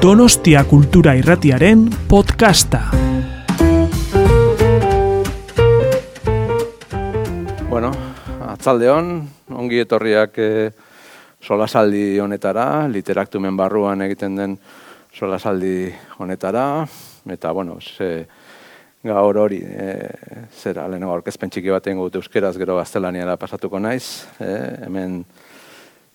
Donostia Kultura Irratiaren podcasta. Bueno, atzaldeon, ongi etorriak eh, solasaldi honetara, literaktumen barruan egiten den solasaldi honetara, eta, bueno, ze, gaur hori, e, zera, lehenago orkezpen txiki bat dut euskeraz gero gaztelaniara pasatuko naiz, e, hemen,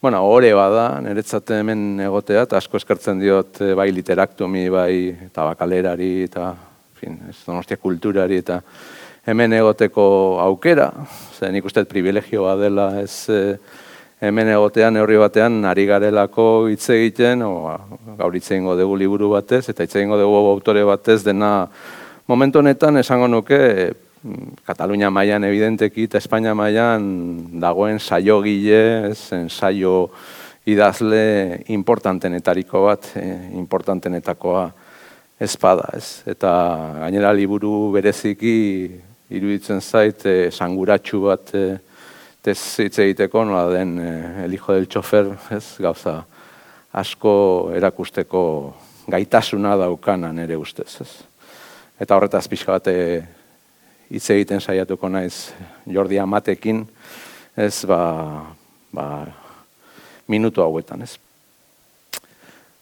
bueno, ore bada, niretzat hemen egotea, eta asko eskertzen diot e, bai literaktumi, bai tabakalerari, eta, fin, ez donostia kulturari, eta hemen egoteko aukera, zen nik uste privilegioa dela ez e, hemen egotean neurri batean ari garelako hitz egiten, o, gaur hitz egingo dugu liburu batez, eta hitz egingo dugu autore batez dena momentu honetan esango nuke Katalunia mailan evidenteki eta Espainia mailan dagoen saio gile, zen saio idazle importantenetariko bat, eh, importantenetakoa espada, ez? Eta gainera liburu bereziki iruditzen zait eh, sanguratsu bat eh, hitz egiteko nola den eh, el hijo del chofer, ez? Gauza asko erakusteko gaitasuna daukana nere ustez, ez? eta horretaz pixka bate hitz egiten saiatuko naiz Jordi Amatekin, ez ba, ba, minutu hauetan, ez.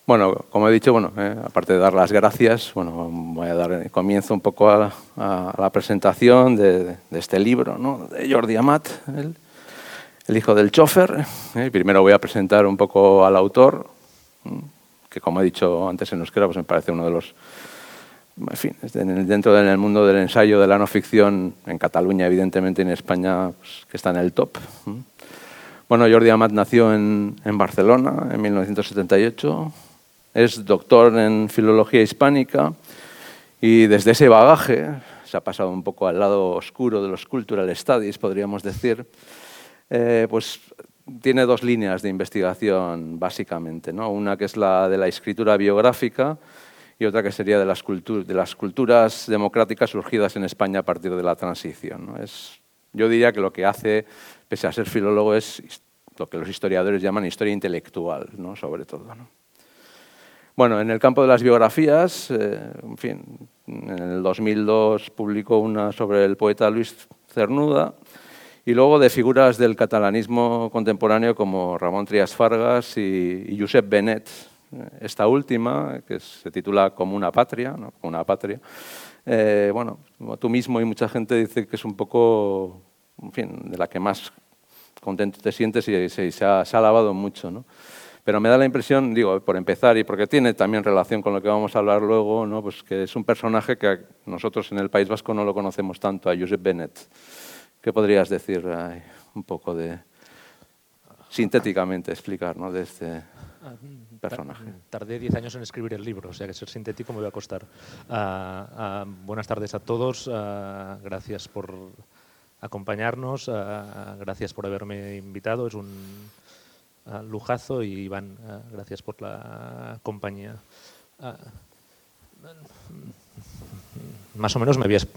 Bueno, como he dicho, bueno, eh, aparte de dar las gracias, bueno, voy a dar comienzo un poco a, a, la presentación de, de, este libro, ¿no? de Jordi Amat, el, el hijo del chofer. Eh. Primero voy a presentar un poco al autor, que como he dicho antes en euskera, pues me parece uno de los en fin, dentro del mundo del ensayo de la no ficción, en Cataluña, evidentemente, y en España, pues, que está en el top. Bueno, Jordi Amat nació en, en, Barcelona en 1978, es doctor en filología hispánica y desde ese bagaje se ha pasado un poco al lado oscuro de los cultural studies, podríamos decir, eh, pues tiene dos líneas de investigación básicamente, ¿no? una que es la de la escritura biográfica, y otra que sería de las, de las culturas democráticas surgidas en España a partir de la transición. ¿no? Es, yo diría que lo que hace, pese a ser filólogo, es lo que los historiadores llaman historia intelectual, ¿no? sobre todo. ¿no? Bueno, en el campo de las biografías, eh, en fin, en el 2002 publicó una sobre el poeta Luis Cernuda, y luego de figuras del catalanismo contemporáneo como Ramón Trias Fargas y, y Josep Benet, esta última, que se titula Como una patria, ¿no? Como una patria, eh, bueno, tú mismo y mucha gente dice que es un poco, en fin, de la que más contento te sientes y se, se, ha, se alabado mucho, ¿no? Pero me da la impresión, digo, por empezar, y porque tiene también relación con lo que vamos a hablar luego, ¿no? pues que es un personaje que nosotros en el País Vasco no lo conocemos tanto, a Josep Bennett. ¿Qué podrías decir ay, un poco de, sintéticamente explicar, ¿no? de este personaje. Tardé 10 años en escribir el libro, o sea que ser sintético me va a costar. Uh, uh, buenas tardes a todos, uh, gracias por acompañarnos, gracias por haberme invitado, es un lujazo y Iván, gracias por la compañía más o menos me habías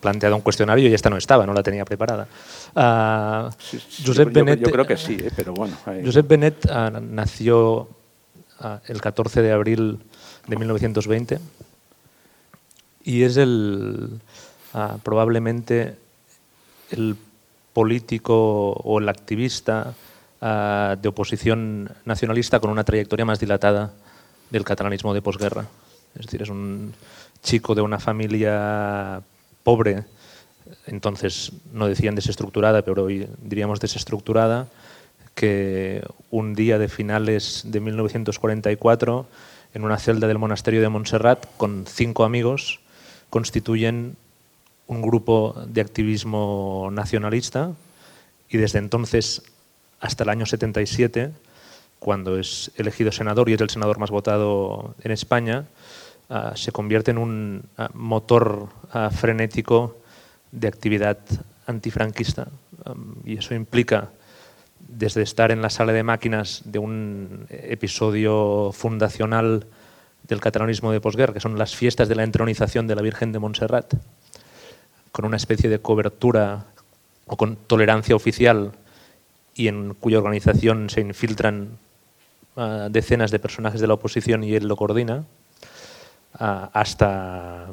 planteado un cuestionario y esta no estaba, no la tenía preparada. Uh, sí, sí, Josep yo, Benet, yo, creo que sí, eh, pero bueno. Ahí... Josep Benet uh, nació uh, el 14 de abril de 1920 y es el probablemente el político o el activista de oposición nacionalista con una trayectoria más dilatada del catalanismo de posguerra. Es decir, es un chico de una familia pobre, entonces no decían desestructurada, pero hoy diríamos desestructurada, que un día de finales de 1944, en una celda del monasterio de Montserrat, con cinco amigos, constituyen un grupo de activismo nacionalista y desde entonces hasta el año 77, cuando es elegido senador y es el senador más votado en España, uh, se convierte en un uh, motor uh, frenético de actividad antifranquista. Y eso implica desde estar en la sala de máquinas de un episodio fundacional del catalanismo de posguerra, que son las fiestas de la entronización de la Virgen de Montserrat, con una especie de cobertura o con tolerancia oficial y en cuya organización se infiltran ah, decenas de personajes de la oposición y él lo coordina, ah, hasta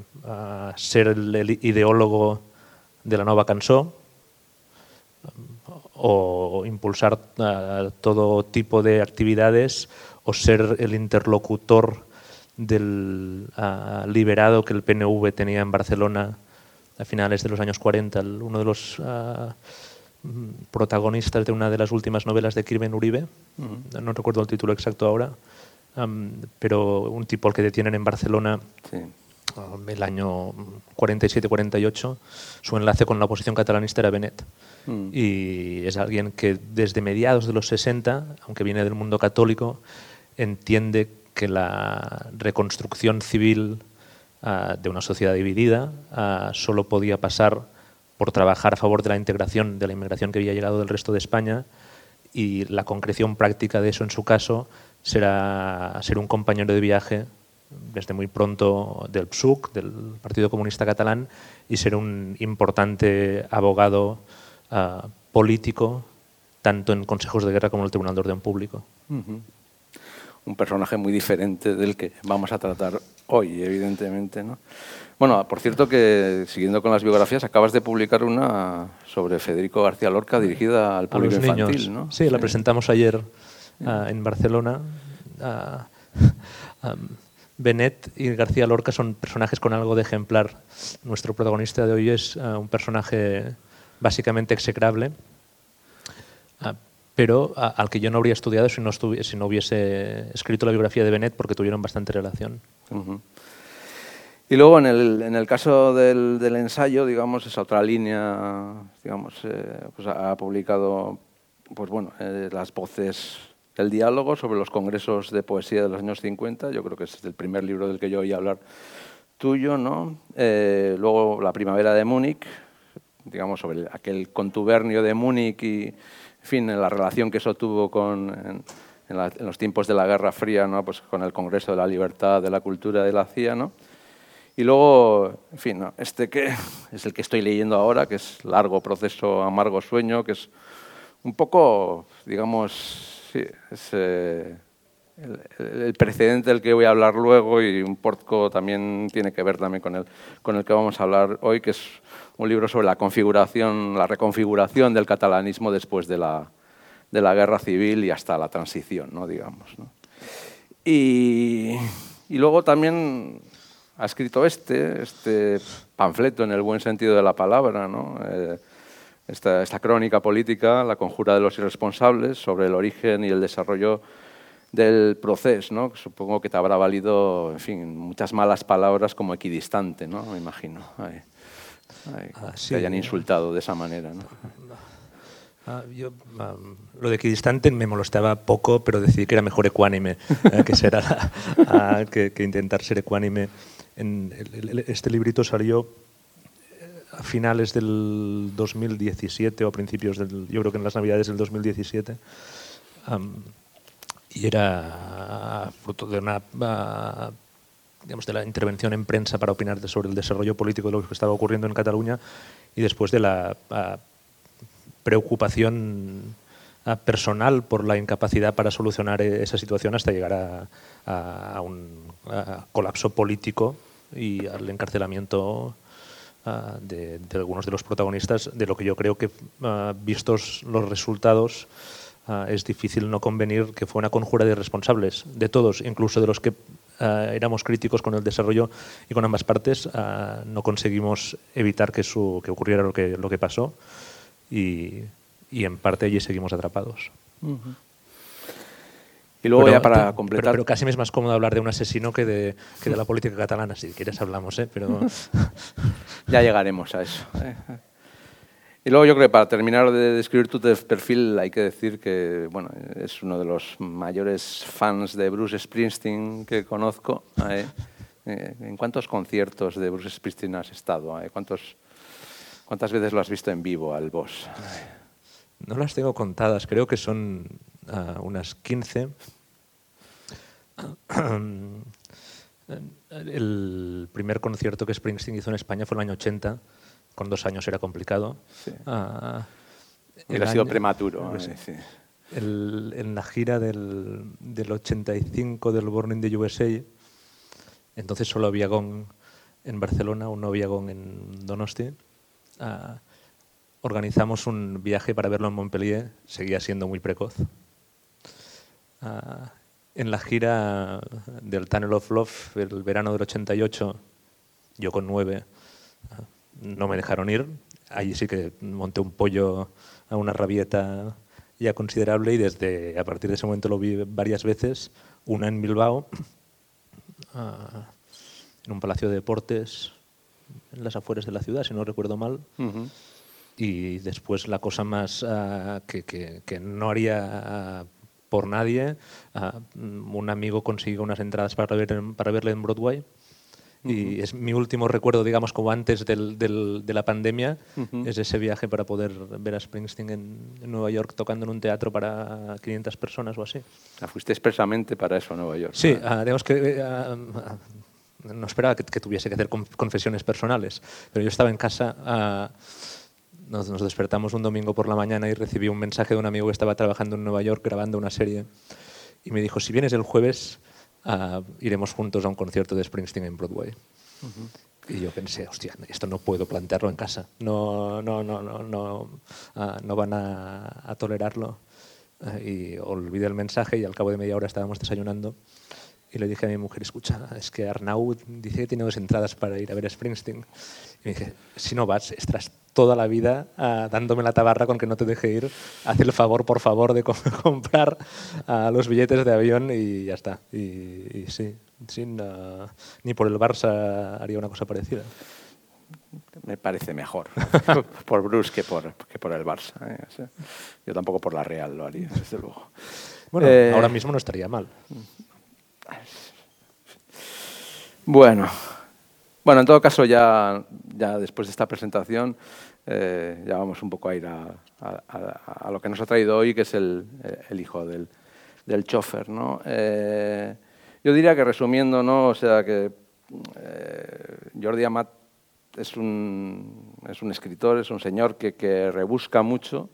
ser el, ideólogo de la nova cançó o impulsar todo tipo de actividades o ser el interlocutor del ah, liberado que el PNV tenía en Barcelona a finales de los años 40, el- uno de los mm, protagonistas de una de las últimas novelas de Kirben Uribe, no recuerdo el título exacto ahora, am, pero un tipo al que detienen en Barcelona Sí. um, el año 47-48, su enlace con la oposición catalanista era Benet. Mm. Y es alguien que desde mediados de los 60, aunque viene del mundo católico, entiende que la reconstrucción civil ah, de una sociedad dividida ah, solo podía pasar por trabajar a favor de la integración de la inmigración que había llegado del resto de España y la concreción práctica de eso en su caso será ser un compañero de viaje desde muy pronto del PSUC, del Partido Comunista Catalán, y ser un importante abogado ah, político, tanto en consejos de guerra como en el Tribunal de Orden Público. Ujú. Un personaje muy diferente del que vamos a tratar hoy, evidentemente. ¿no? Bueno, por cierto que, siguiendo con las biografías, acabas de publicar una sobre Federico García Lorca dirigida al público infantil, niños. ¿no? Sí, la presentamos ayer ah, en Barcelona. Ah, Benet y García Lorca son personajes con algo de ejemplar. Nuestro protagonista de hoy es ah, un personaje básicamente execrable, pero al que yo no habría estudiado si no, si no hubiese escrito la biografía de Benet porque tuvieron bastante relación. Y luego en el, en el caso del, ensayo, digamos, esa otra línea, digamos, eh, pues ha ha publicado, pues bueno, eh, las voces del diálogo sobre los congresos de poesía de los años 50. Yo creo que es el primer libro del que yo oí hablar tuyo, ¿no? Eh, luego La primavera de Múnich, digamos, sobre el- aquel contubernio de Múnich y, en fin, la relación que eso tuvo con, en, los tiempos de la Guerra Fría, ¿no? Pues con el Congreso de la Libertad, de la Cultura de la CIA, ¿no? Y luego, en fin, este que es el que estoy leyendo ahora, que es Largo Proceso, Amargo Sueño, que es un poco, digamos, sí, es eh, el, precedente del que voy a hablar luego y un poco también tiene que ver también con el, con el que vamos a hablar hoy, que es un libro sobre la configuración, la reconfiguración del catalanismo después de la, de la guerra civil y hasta la transición, ¿no? digamos. y luego también ha escrito este, este panfleto en el buen sentido de la palabra, ¿no? Eh, esta, esta crónica política, La conjura de los irresponsables, sobre el origen y el desarrollo del proceso, ¿no? supongo que te habrá valido, en fin, muchas malas palabras como equidistante, ¿no? me imagino. Ay, ay, Ah, que sí. te hayan insultado de esa manera. ¿no? Ah, yo, am, lo de equidistante me molestaba poco, pero decidí que era mejor ecuánime, eh, que, será ah, que, que intentar ser ecuánime. En el- el- este librito salió a finales del 2017 o principios del, yo creo que en las navidades del 2017. am, y era fruto de una ah, digamos, de la intervención en prensa para opinar sobre el desarrollo político de lo que estaba ocurriendo en Cataluña y después de la ah, preocupación ah, personal por la incapacidad para solucionar eh, esa situación hasta llegar a, a- un colapso político y al encarcelamiento ah, de, de algunos de los protagonistas, de lo que yo creo que, ah, vistos los resultados, ah, es difícil no convenir que fue una conjura de responsables, de todos, incluso de los que éramos críticos con el desarrollo y con ambas partes, no conseguimos evitar que, su, que ocurriera lo que, lo que pasó y, y en parte allí seguimos atrapados. Y luego Pero- ya para pero- completar... Pero, pero casi me es más cómodo hablar de un asesino que de, que de la política catalana. Si quieres hablamos, ¿eh? Pero Ya llegaremos a eso. Y luego yo creo que para terminar de describir tu perfil hay que decir que bueno, es uno de los mayores fans de Bruce Springsteen que conozco. ¿eh? Eh, ¿En cuántos conciertos de Bruce Springsteen has estado? eh? ¿Cuántos, ¿Cuántas veces lo has visto en vivo al boss? no las tengo contadas. Creo que son ah, unas 15. El primer concierto que Springsteen hizo en España fue en el año 80. Con dos años era complicado. Sí. Ah, Hubiera el sido prematuro. Sí. en la gira del, del, 85 del Born in the USA, entonces solo había gong en Barcelona, un no había gong en Donosti. Uh, organizamos un viaje para verlo en Montpellier, seguía siendo muy precoz. Uh, en la gira del Tunnel of Love, el verano del 88, yo con nueve, no me dejaron ir. Allí sí que monté un pollo a una rabieta ya considerable y desde a partir de ese momento lo vi varias veces, una en Bilbao, en un palacio de deportes en las afueras de la ciudad, si no recuerdo mal. Y después la cosa más uh, que, que, que, no haría uh, por nadie, uh, un amigo consiguió unas entradas para, ver, para verle en Broadway y es mi último recuerdo, digamos, como antes del, del, de la pandemia, uh -huh. es ese viaje para poder ver a Springsteen en, en, Nueva York tocando en un teatro para 500 personas o así. Ah, fuiste expresamente para eso a Nueva York. Sí, uh, digamos que uh, no esperaba que, que, tuviese que hacer confesiones personales, pero yo estaba en casa. Nos, nos, despertamos un domingo por la mañana y recibí un mensaje de un amigo que estaba trabajando en Nueva York grabando una serie y me dijo, si vienes el jueves, uh, iremos juntos a un concierto de Springsteen en Broadway. Uh -huh. Y yo pensé, hostia, esto no puedo plantearlo en casa, no, no, no, no, no, uh, no van a, a tolerarlo. Uh, y olvidé el mensaje y al cabo de media hora estábamos desayunando y le dije a mi mujer, escucha, es que Arnaud dice que tiene dos entradas para ir a ver a Springsteen. Y me dije, si no vas, estarás toda la vida uh, dándome la tabarra con que no te deje ir. Haz el favor, por favor, de co comprar uh, los billetes de avión y ya está. Y, y sí, sin, uh, ni por el Barça haría una cosa parecida. Me parece mejor por Bruce que por, que por el Barça. ¿eh? Yo tampoco por la Real lo haría, desde luego. Bueno, eh, ahora mismo no estaría mal. Bueno, bueno, en todo caso, ya, ya después de esta presentación, eh, ya vamos un poco a ir a, lo que nos ha traído hoy, que es el, hijo del, chofer. ¿no? Eh, yo diría que resumiendo, ¿no? o sea, que eh, Jordi Amat es un, es un escritor, es un señor que, rebusca mucho,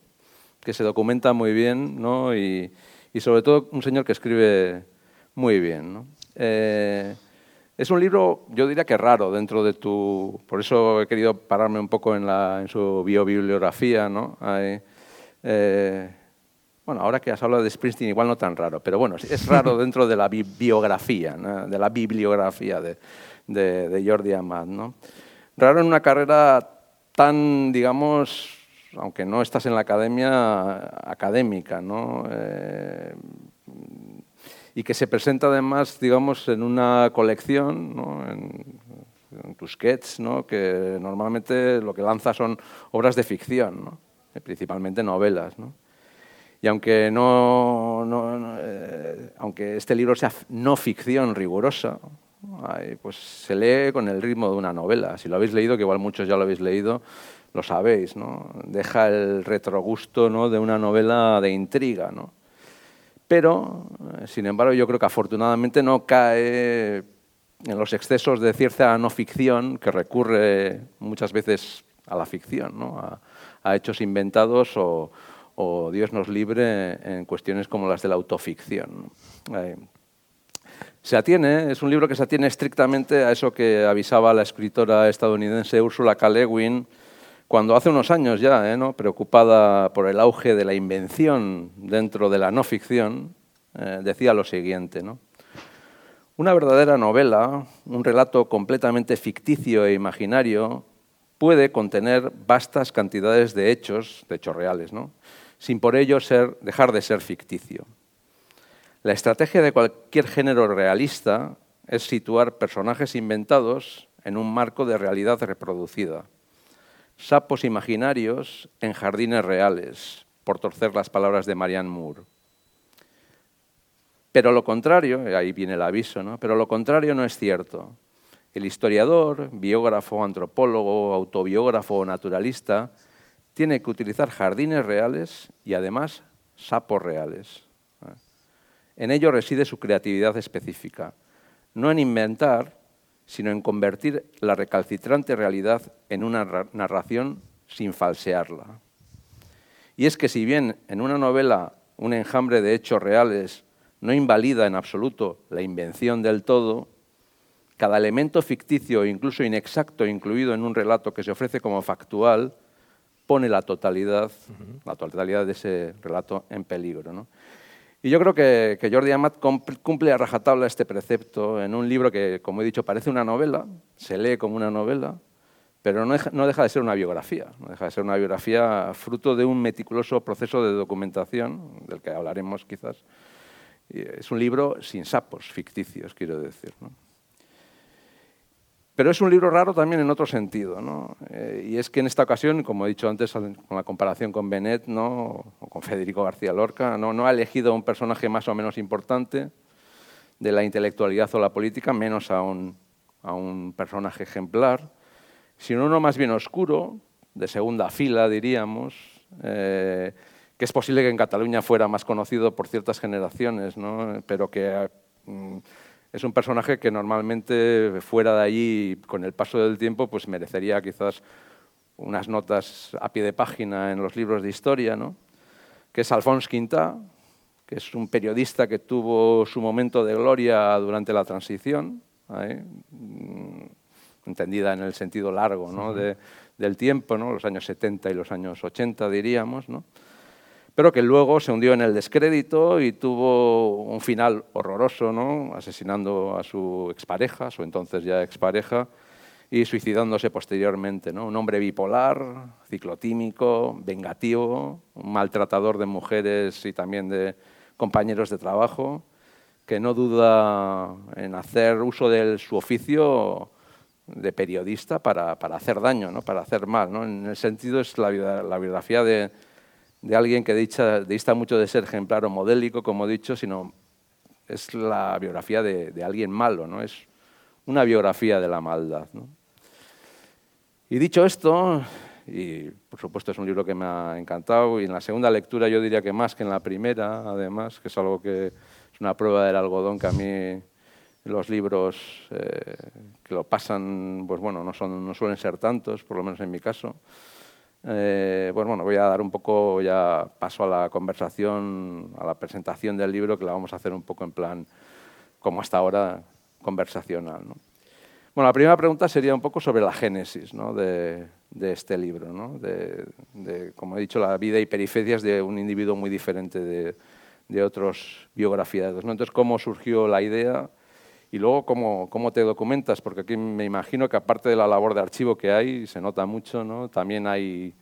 que se documenta muy bien ¿no? y sobre todo un señor que escribe muy bien. ¿no? Eh, es un libro, yo diría que raro dentro de tu... Por eso he querido pararme un poco en, la, en su biobibliografía. ¿no? Hay, eh, bueno, ahora que has hablado de Springsteen, igual no tan raro, pero bueno, es raro dentro de la bi biografía, ¿no? de la bibliografía de, de, de Jordi Amat. ¿no? Raro en una carrera tan, digamos, aunque no estás en la academia, académica, ¿no? Eh, y que se presenta además, digamos, en una colección, ¿no? en, Tusquets, ¿no? que normalmente lo que lanza son obras de ficción, ¿no? principalmente novelas. ¿no? Y aunque, no, no eh, aunque este libro sea no ficción rigurosa, pues se lee con el ritmo de una novela. Si lo habéis leído, que igual muchos ya lo habéis leído, lo sabéis, ¿no? Deja el retrogusto ¿no? de una novela de intriga, ¿no? Pero, sin embargo, yo creo que afortunadamente no cae en los excesos de cierta no ficción que recurre muchas veces a la ficción, a, hechos inventados o, o, Dios nos libre, en cuestiones como las de la autoficción. Eh, se atiene, es un libro que se atiene estrictamente a eso que avisaba la escritora estadounidense Ursula K. Le Guin cuando hace unos años ya, ¿eh? ¿no? preocupada por el auge de la invención dentro de la no ficción, eh, decía lo siguiente. Una verdadera novela, un relato completamente ficticio e imaginario, puede contener vastas cantidades de hechos, de hechos reales, sin por ello dejar de ser ficticio. La estrategia de cualquier género realista es situar personajes inventados en un marco de realidad reproducida sapos imaginarios en jardines reales, por torcer las palabras de Marianne Moore. Pero lo contrario, ahí viene el aviso, ¿no? pero lo contrario no es cierto. El historiador, biógrafo, antropólogo, autobiógrafo o naturalista tiene que utilizar jardines reales y además sapos reales. En ello reside su creatividad específica, no en inventar, sino en convertir la recalcitrante realidad en una narración sin falsearla. Y es que si bien en una novela un enjambre de hechos reales, no invalida en absoluto la invención del todo, cada elemento ficticio e incluso inexacto incluido en un relato que se ofrece como factual pone la totalidad, la totalidad de ese relato en peligro. Y yo creo que, Jordi Amat cumple a rajatabla este precepto en un libro que, como he dicho, parece una novela, se lee como una novela, pero no deja, de ser una biografía, no deja de ser una biografía fruto de un meticuloso proceso de documentación, del que hablaremos quizás. es un libro sin sapos, ficticios, quiero decir. Pero es un libro raro también en otro sentido, eh, y es que en esta ocasión, como he dicho antes, con la comparación con Benet ¿no? o con Federico García Lorca, ¿no? no ha elegido un personaje más o menos importante de la intelectualidad o la política, menos a un, a un personaje ejemplar, sino uno más bien oscuro, de segunda fila, diríamos, eh, que es posible que en Cataluña fuera más conocido por ciertas generaciones, pero que mm, es un personaje que normalmente fuera de allí, con el paso del tiempo, pues merecería quizás unas notas a pie de página en los libros de historia, ¿no? que es Alphonse Quintá, que es un periodista que tuvo su momento de gloria durante la transición, ¿eh? entendida en el sentido largo ¿no? del tiempo, ¿no? los años 70 y los años 80 diríamos, ¿no? Pero que luego se hundió en el descrédito y tuvo un final horroroso, ¿no? asesinando a su expareja, su entonces ya expareja, y suicidándose posteriormente. ¿no? Un hombre bipolar, ciclotímico, vengativo, un maltratador de mujeres y también de compañeros de trabajo, que no duda en hacer uso de su oficio de periodista para, para hacer daño, ¿no? para hacer mal. ¿no? En el sentido es la, la biografía de, de, alguien que dicha, dista mucho de ser ejemplar o modélico, como he dicho, sino es la biografía de, alguien malo, ¿no? es una biografía de la maldad. Y dicho esto, y por supuesto es un libro que me ha encantado, y en la segunda lectura yo diría que más que en la primera, además, que es algo que es una prueba del algodón que a mí los libros eh, que lo pasan, pues bueno, no, son, no suelen ser tantos, por lo menos en mi caso. Eh, pues bueno, voy a dar un poco ya paso a la conversación, a la presentación del libro, que la vamos a hacer un poco en plan, como hasta ahora, conversacional. Bueno, la primera pregunta sería un poco sobre la génesis ¿no? de, este libro, ¿no? de, como he dicho, la vida y periferias de un individuo muy diferente de, de otros biografías. Entonces, ¿cómo surgió la idea? Y luego, ¿cómo, ¿cómo, te documentas? Porque aquí me imagino que aparte de la labor de archivo que hay, se nota mucho, ¿no? También hay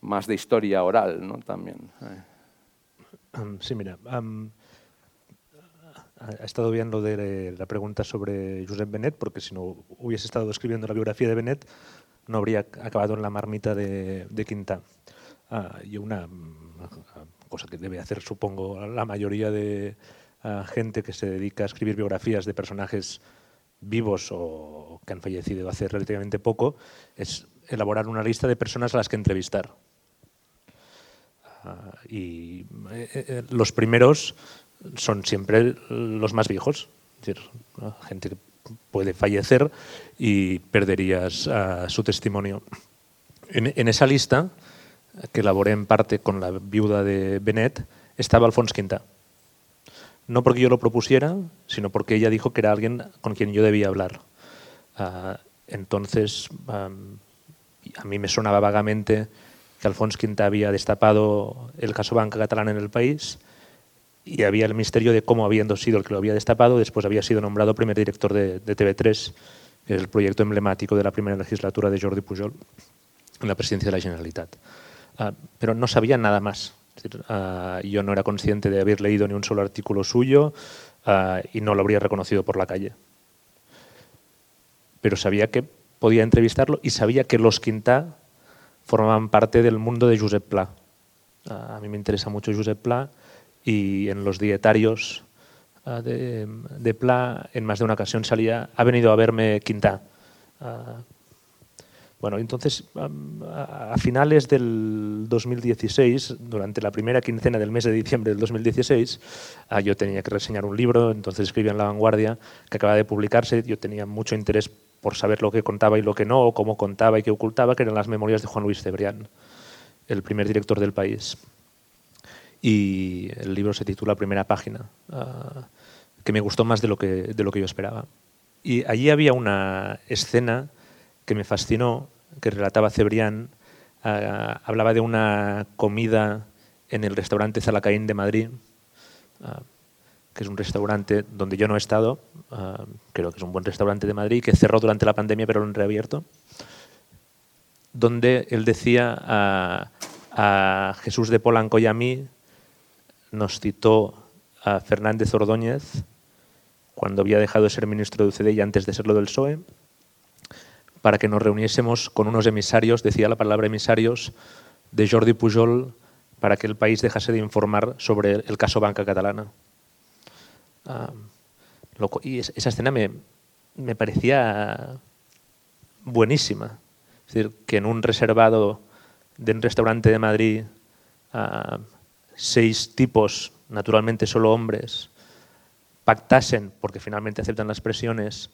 más de historia oral, ¿no? También. Sí, mira, um, ha estado bien lo de la pregunta sobre Josep Benet, porque si no hubiese estado escribiendo la biografía de Benet, no habría acabado en la marmita de, de Quintá. Ah, y una cosa que debe hacer, supongo, la mayoría de, a gente que se dedica a escribir biografías de personajes vivos o que han fallecido hace relativamente poco, es elaborar una lista de personas a las que entrevistar. Uh, y eh, eh, los primeros son siempre los más viejos, es decir, gente que puede fallecer y perderías uh, su testimonio. En, en, esa lista, que elaboré en parte con la viuda de Benet, estaba Alfons Quinta no porque yo lo propusiera, sino porque ella dijo que era alguien con quien yo debía hablar. Uh, entonces, a mí me sonaba vagamente que Alfons Quinta había destapado el caso banca catalán en el país y había el misterio de cómo habiendo sido el que lo había destapado, después había sido nombrado primer director de, de TV3, que es el proyecto emblemático de la primera legislatura de Jordi Pujol en la presidencia de la Generalitat. Uh, pero no sabía nada más. Uh, yo no era consciente de haber leído ni un solo artículo suyo uh, y no lo habría reconocido por la calle. Pero sabía que podía entrevistarlo y sabía que los Quintá formaban parte del mundo de Josep Pla. Uh, a mí me interesa mucho Josep Pla y en los dietarios de, de, Pla en más de una ocasión salía, ha venido a verme Quintá. Bueno, entonces a finales del 2016, durante la primera quincena del mes de diciembre del 2016, ah, yo tenía que reseñar un libro, entonces escribía en La Vanguardia, que acaba de publicarse, yo tenía mucho interés por saber lo que contaba y lo que no, o cómo contaba y qué ocultaba, que eran las memorias de Juan Luis Cebrián, el primer director del país. y el libro se titula Primera página, ah, que me gustó más de lo que, de lo que yo esperaba. Y allí había una escena que me fascinó, que relataba Cebrián, ah, hablaba de una comida en el restaurante Zalacaín de Madrid, ah, que es un restaurante donde yo no he estado, creo que es un buen restaurante de Madrid, que cerró durante la pandemia pero lo han reabierto, donde él decía a, Jesús de Polanco y a mí, nos citó a Fernández Ordóñez cuando había dejado de ser ministro de UCD antes de serlo del PSOE, para que nos reuniésemos con unos emisarios, decía la palabra emisarios, de Jordi Pujol para que el país dejase de informar sobre el caso Banca Catalana. Ah, y esa escena me, me, parecía buenísima. Es decir, que en un reservado de un restaurante de Madrid ah, seis tipos, naturalmente solo hombres, pactasen, porque finalmente aceptan las presiones,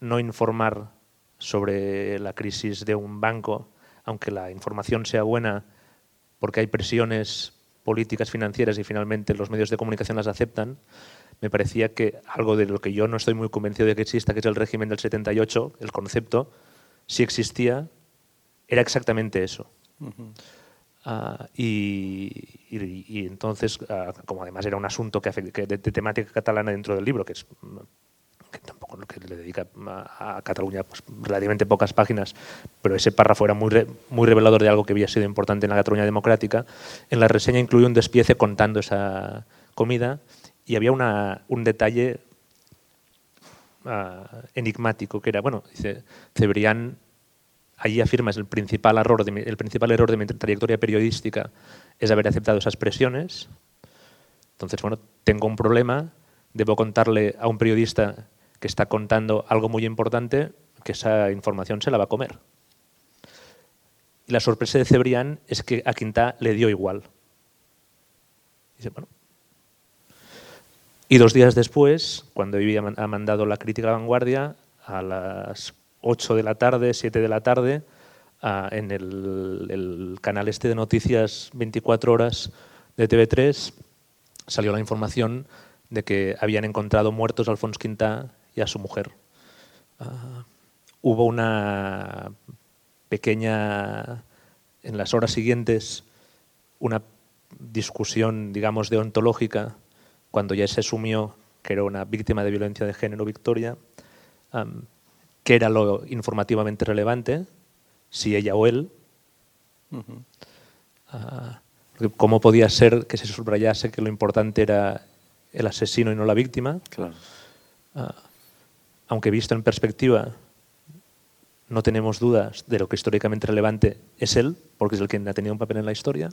no informar sobre la crisis de un banco, aunque la información sea buena, porque hay presiones políticas, financieras y finalmente los medios de comunicación las aceptan, me parecía que algo de lo que yo no estoy muy convencido de que exista, que es el régimen del 78, el concepto, si existía, era exactamente eso. Ah, y, entonces, ah, como además era un asunto que, de, temática catalana dentro del libro, que es que tampoco que le dedica a, Cataluña pues, relativamente pocas páginas, pero ese párrafo era muy, muy revelador de algo que había sido importante en la Cataluña democrática. En la reseña incluye un despiece contando esa comida y había una, un detalle ah, enigmático que era, bueno, dice, Cebrián allí afirmas el principal error de mi, el principal error de mi trayectoria periodística es haber aceptado esas presiones. Entonces, bueno, tengo un problema, debo contarle a un periodista que está contando algo muy importante que esa información se la va a comer. Y la sorpresa de Cebrián es que a Quintá le dio igual. Dice, bueno. Y dos días después, cuando había mandado la crítica a vanguardia, a las 8 de la tarde, 7 de la tarde, en el, canal este de noticias 24 horas de TV3, salió la información de que habían encontrado muertos a Alfonso Quintá y a su mujer. Ah, hubo una pequeña, en las horas siguientes, una discusión, digamos, deontológica, cuando ya se asumió que era una víctima de violencia de género, Victoria, qué era lo informativamente relevante, si ella o él. Ah, ¿Cómo podía ser que se subrayase que lo importante era el asesino y no la víctima? Ah, aunque visto en perspectiva, no tenemos dudas de lo que históricamente relevante es él, porque es el quien ha tenido un papel en la historia.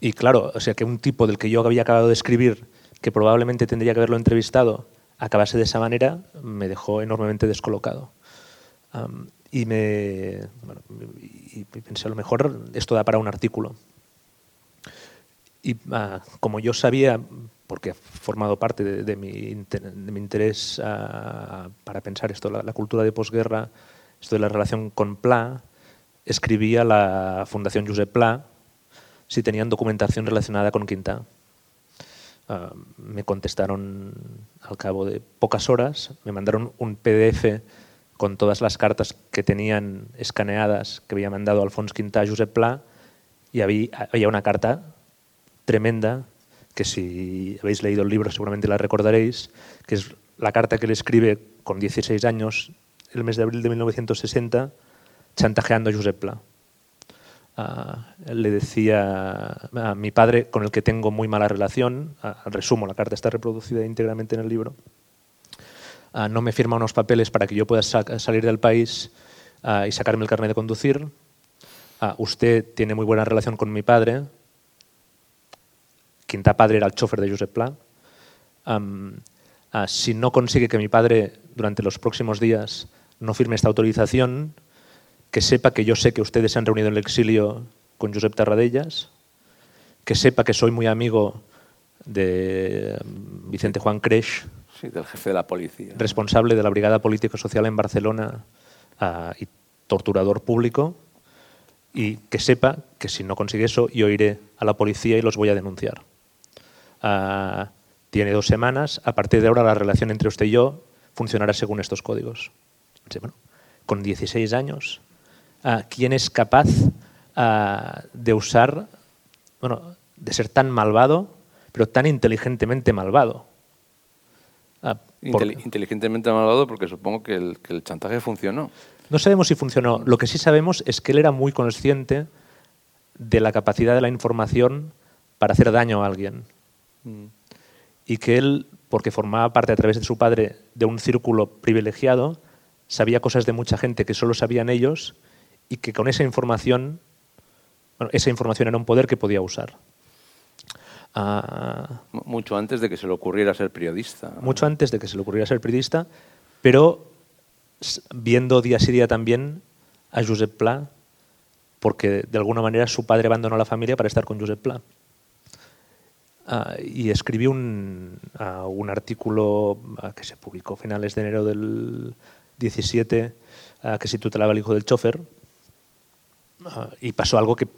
y claro, o sea que un tipo del que yo había acabado de escribir, que probablemente tendría que haberlo entrevistado, acabase de esa manera me dejó enormemente descolocado. y me pensé, a lo mejor esto da para un artículo. Y ah, como yo sabía, porque ha formado parte de, mi, interés ah, para pensar esto, la, cultura de posguerra, esto de la relación con Pla, escribí a la Fundación Josep Pla si tenían documentación relacionada con Quintá. Ah, me contestaron al cabo de pocas horas, me mandaron un PDF con todas las cartas que tenían escaneadas que había mandado Alfons Quintà a Josep Pla y había una carta tremenda que si habéis leído el libro seguramente la recordaréis, que es la carta que le escribe con 16 años el mes de abril de 1960 chantajeando a Josep Pla. Ah, le decía a mi padre, con el que tengo muy mala relación, ah, resumo, la carta está reproducida íntegramente en el libro, ah, no me firma unos papeles para que yo pueda salir del país y sacarme el carnet de conducir. usted tiene muy buena relación con mi padre. Quinta padre era el chofer de Josep Pla. si no consigue que mi padre durante los próximos días no firme esta autorización, que sepa que yo sé que ustedes se han reunido en el exilio con Josep Tarradellas, que sepa que soy muy amigo de mm, Vicente Juan Creix, sí, del jefe de la policía, responsable de la Brigada Político-Social en Barcelona y torturador público, y que sepa que si no consigue eso, yo iré a la policía y los voy a denunciar. Ah, tiene dos semanas, a partir de ahora la relación entre usted y yo funcionará según estos códigos. con 16 años, ah, ¿quién es capaz ah, de usar, bueno, de ser tan malvado, pero tan inteligentemente malvado? Inteligentemente malvado porque supongo que el chantaje funcionó. No sabemos si funcionó. Lo que sí sabemos es que él era muy consciente de la capacidad de la información para hacer daño a alguien. Y que él, porque formaba parte a través de su padre de un círculo privilegiado, sabía cosas de mucha gente que solo sabían ellos y que con esa información, bueno, esa información era un poder que podía usar. Ah, mucho antes de que se le ocurriera ser periodista. Mucho antes de que se le ocurriera ser periodista, pero viendo día sí día también a Josep Pla, porque de alguna manera su padre abandonó la familia para estar con Josep Pla. Ah, y escribí un, ah, un artículo ah, que se publicó a finales de enero del 17, que se titulaba El hijo del chofer, y pasó algo que,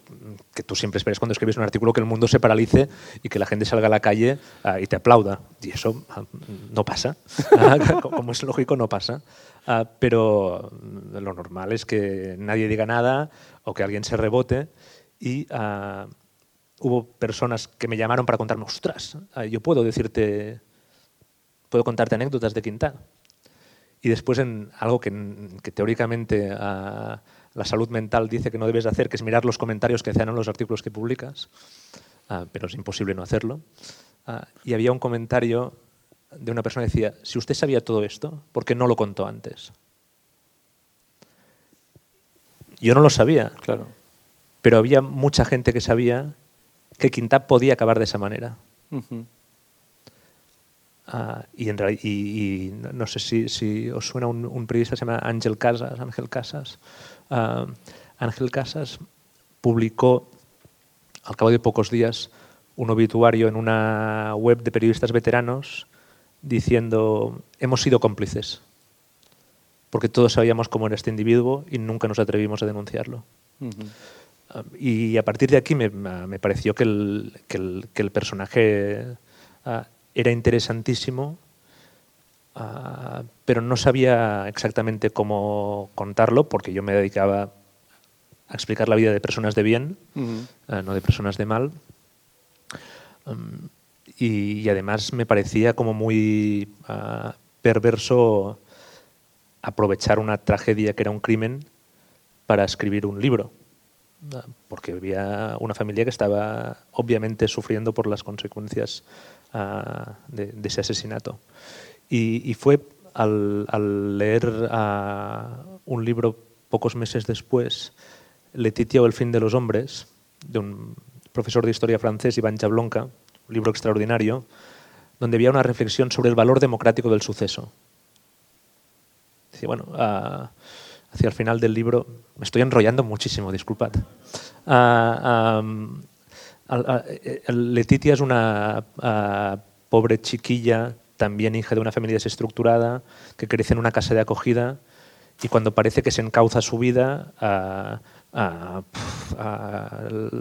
que, tú siempre esperas cuando escribes un artículo, que el mundo se paralice y que la gente salga a la calle y te aplauda. Y eso no pasa. Como es lógico, no pasa. Pero lo normal es que nadie diga nada o que alguien se rebote y hubo personas que me llamaron para contarme, ostras, ah, yo puedo decirte, puedo contarte anécdotas de Quintana. Y después en algo que, teóricamente la salud mental dice que no debes hacer, que es mirar los comentarios que hacen en los artículos que publicas, pero es imposible no hacerlo. y había un comentario de una persona que decía, si usted sabía todo esto, ¿por qué no lo contó antes? Yo no lo sabía, claro. Pero había mucha gente que sabía que Quintap podía acabar de esa manera. Ah, y, en, y, no sé si, os suena un, periodista que se llama Ángel Casas. Ángel Casas. Ah, Ángel Casas publicó al cabo de pocos días un obituario en una web de periodistas veteranos diciendo, hemos sido cómplices, porque todos sabíamos cómo era este individuo y nunca nos atrevimos a denunciarlo. Y a partir de aquí me, pareció que el, que el, que el personaje ah, era interesantísimo, ah, pero no sabía exactamente cómo contarlo, porque yo me dedicaba a explicar la vida de personas de bien, ah, no de personas de mal. Y, además me parecía como muy perverso aprovechar una tragedia que era un crimen para escribir un libro, porque había una familia que estaba obviamente sufriendo por las consecuencias ah, de, ese asesinato. Y, fue al, leer un libro pocos meses después, Letitia o el fin de los hombres, de un profesor de historia francés, Iván Jablonka, un libro extraordinario, donde había una reflexión sobre el valor democrático del suceso. Dice, bueno, ah, hacia el final del libro, me estoy enrollando muchísimo, disculpad. Uh, Letitia es una pobre chiquilla, también hija de una familia desestructurada, que crece en una casa de acogida y cuando parece que se encauza su vida,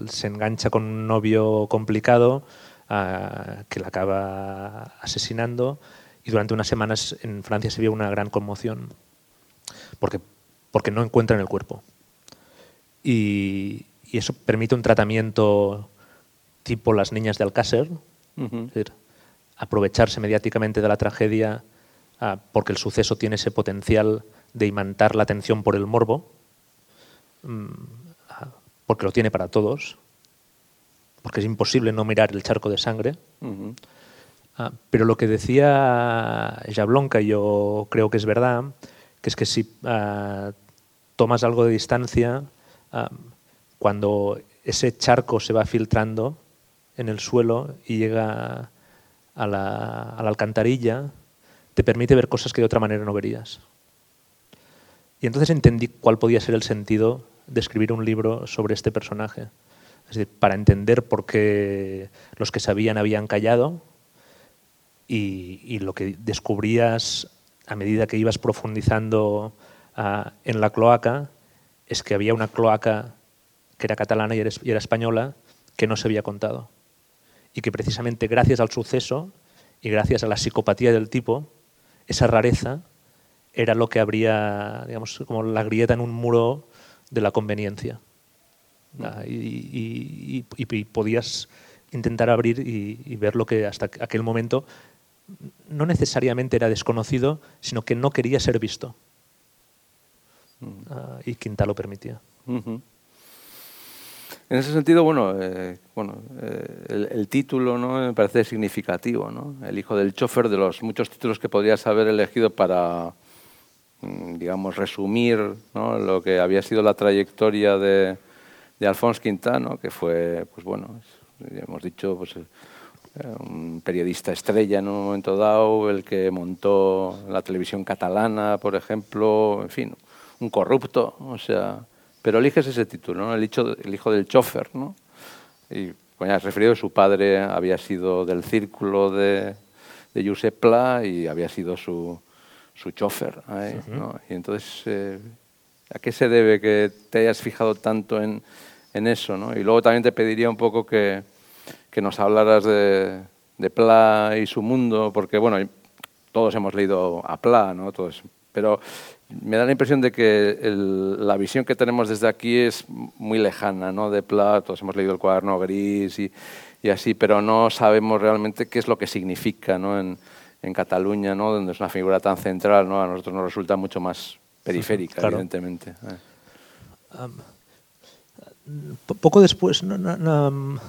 se engancha con un novio complicado que la acaba asesinando y durante unas semanas en Francia se vio una gran conmoción porque, porque no encuentran el cuerpo. Y, eso permite un tratamiento tipo las niñas de Alcácer, aprovecharse mediáticamente de la tragedia ah, porque el suceso tiene ese potencial de imantar la atención por el morbo, mm, ah, porque lo tiene para todos, porque es imposible no mirar el charco de sangre. Ah, pero lo que decía Jablonka, yo creo que es verdad, que es que si tomas algo de distancia, cuando ese charco se va filtrando en el suelo y llega a la, a la alcantarilla, te permite ver cosas que de otra manera no verías. Y entonces entendí cuál podía ser el sentido de escribir un libro sobre este personaje para entender por qué los que sabían habían callado y, lo que descubrías a medida que ibas profundizando en la cloaca es que había una cloaca que era catalana y era, y era española, que no se había contado. Y que precisamente gracias al suceso y gracias a la psicopatía del tipo, esa rareza era lo que habría, digamos, como la grieta en un muro de la conveniencia. Ah, y, y- y- y podías intentar abrir y ver lo que hasta aquel momento no necesariamente era desconocido, sino que no quería ser visto. Ah, y Quinta lo permitía. En ese sentido, bueno, eh, bueno eh, el, el título ¿no? me parece significativo, ¿no? El hijo del chofer, de los muchos títulos que podrías haber elegido para, mm, digamos, resumir ¿no? lo que había sido la trayectoria de, de Alphonse Quintano, que fue, pues bueno, ya hemos dicho, pues eh, un periodista estrella en un momento dado, el que montó la televisión catalana, por ejemplo, en fin, un corrupto, o sea, pero eliges ese título, ¿no? el, hijo, el hijo del chofer, ¿no? Y como ya has referido, su padre había sido del círculo de, de Josep Pla y había sido su, su chofer. ¿no? Y entonces, eh, ¿a qué se debe que te hayas fijado tanto en, en eso? ¿no? Y luego también te pediría un poco que, que nos hablaras de, de Pla y su mundo, porque bueno, todos hemos leído a Pla, ¿no? Todos, pero me da la impresión de que el- la visión que tenemos desde aquí es muy lejana, ¿no? De Pla, todos hemos leído el cuaderno gris y, y así, pero no sabemos realmente qué es lo que significa, ¿no? En, en Cataluña, ¿no? Donde es una figura tan central, ¿no? A nosotros nos resulta mucho más periférica, Claro. evidentemente. Po- poco después, no- no- no,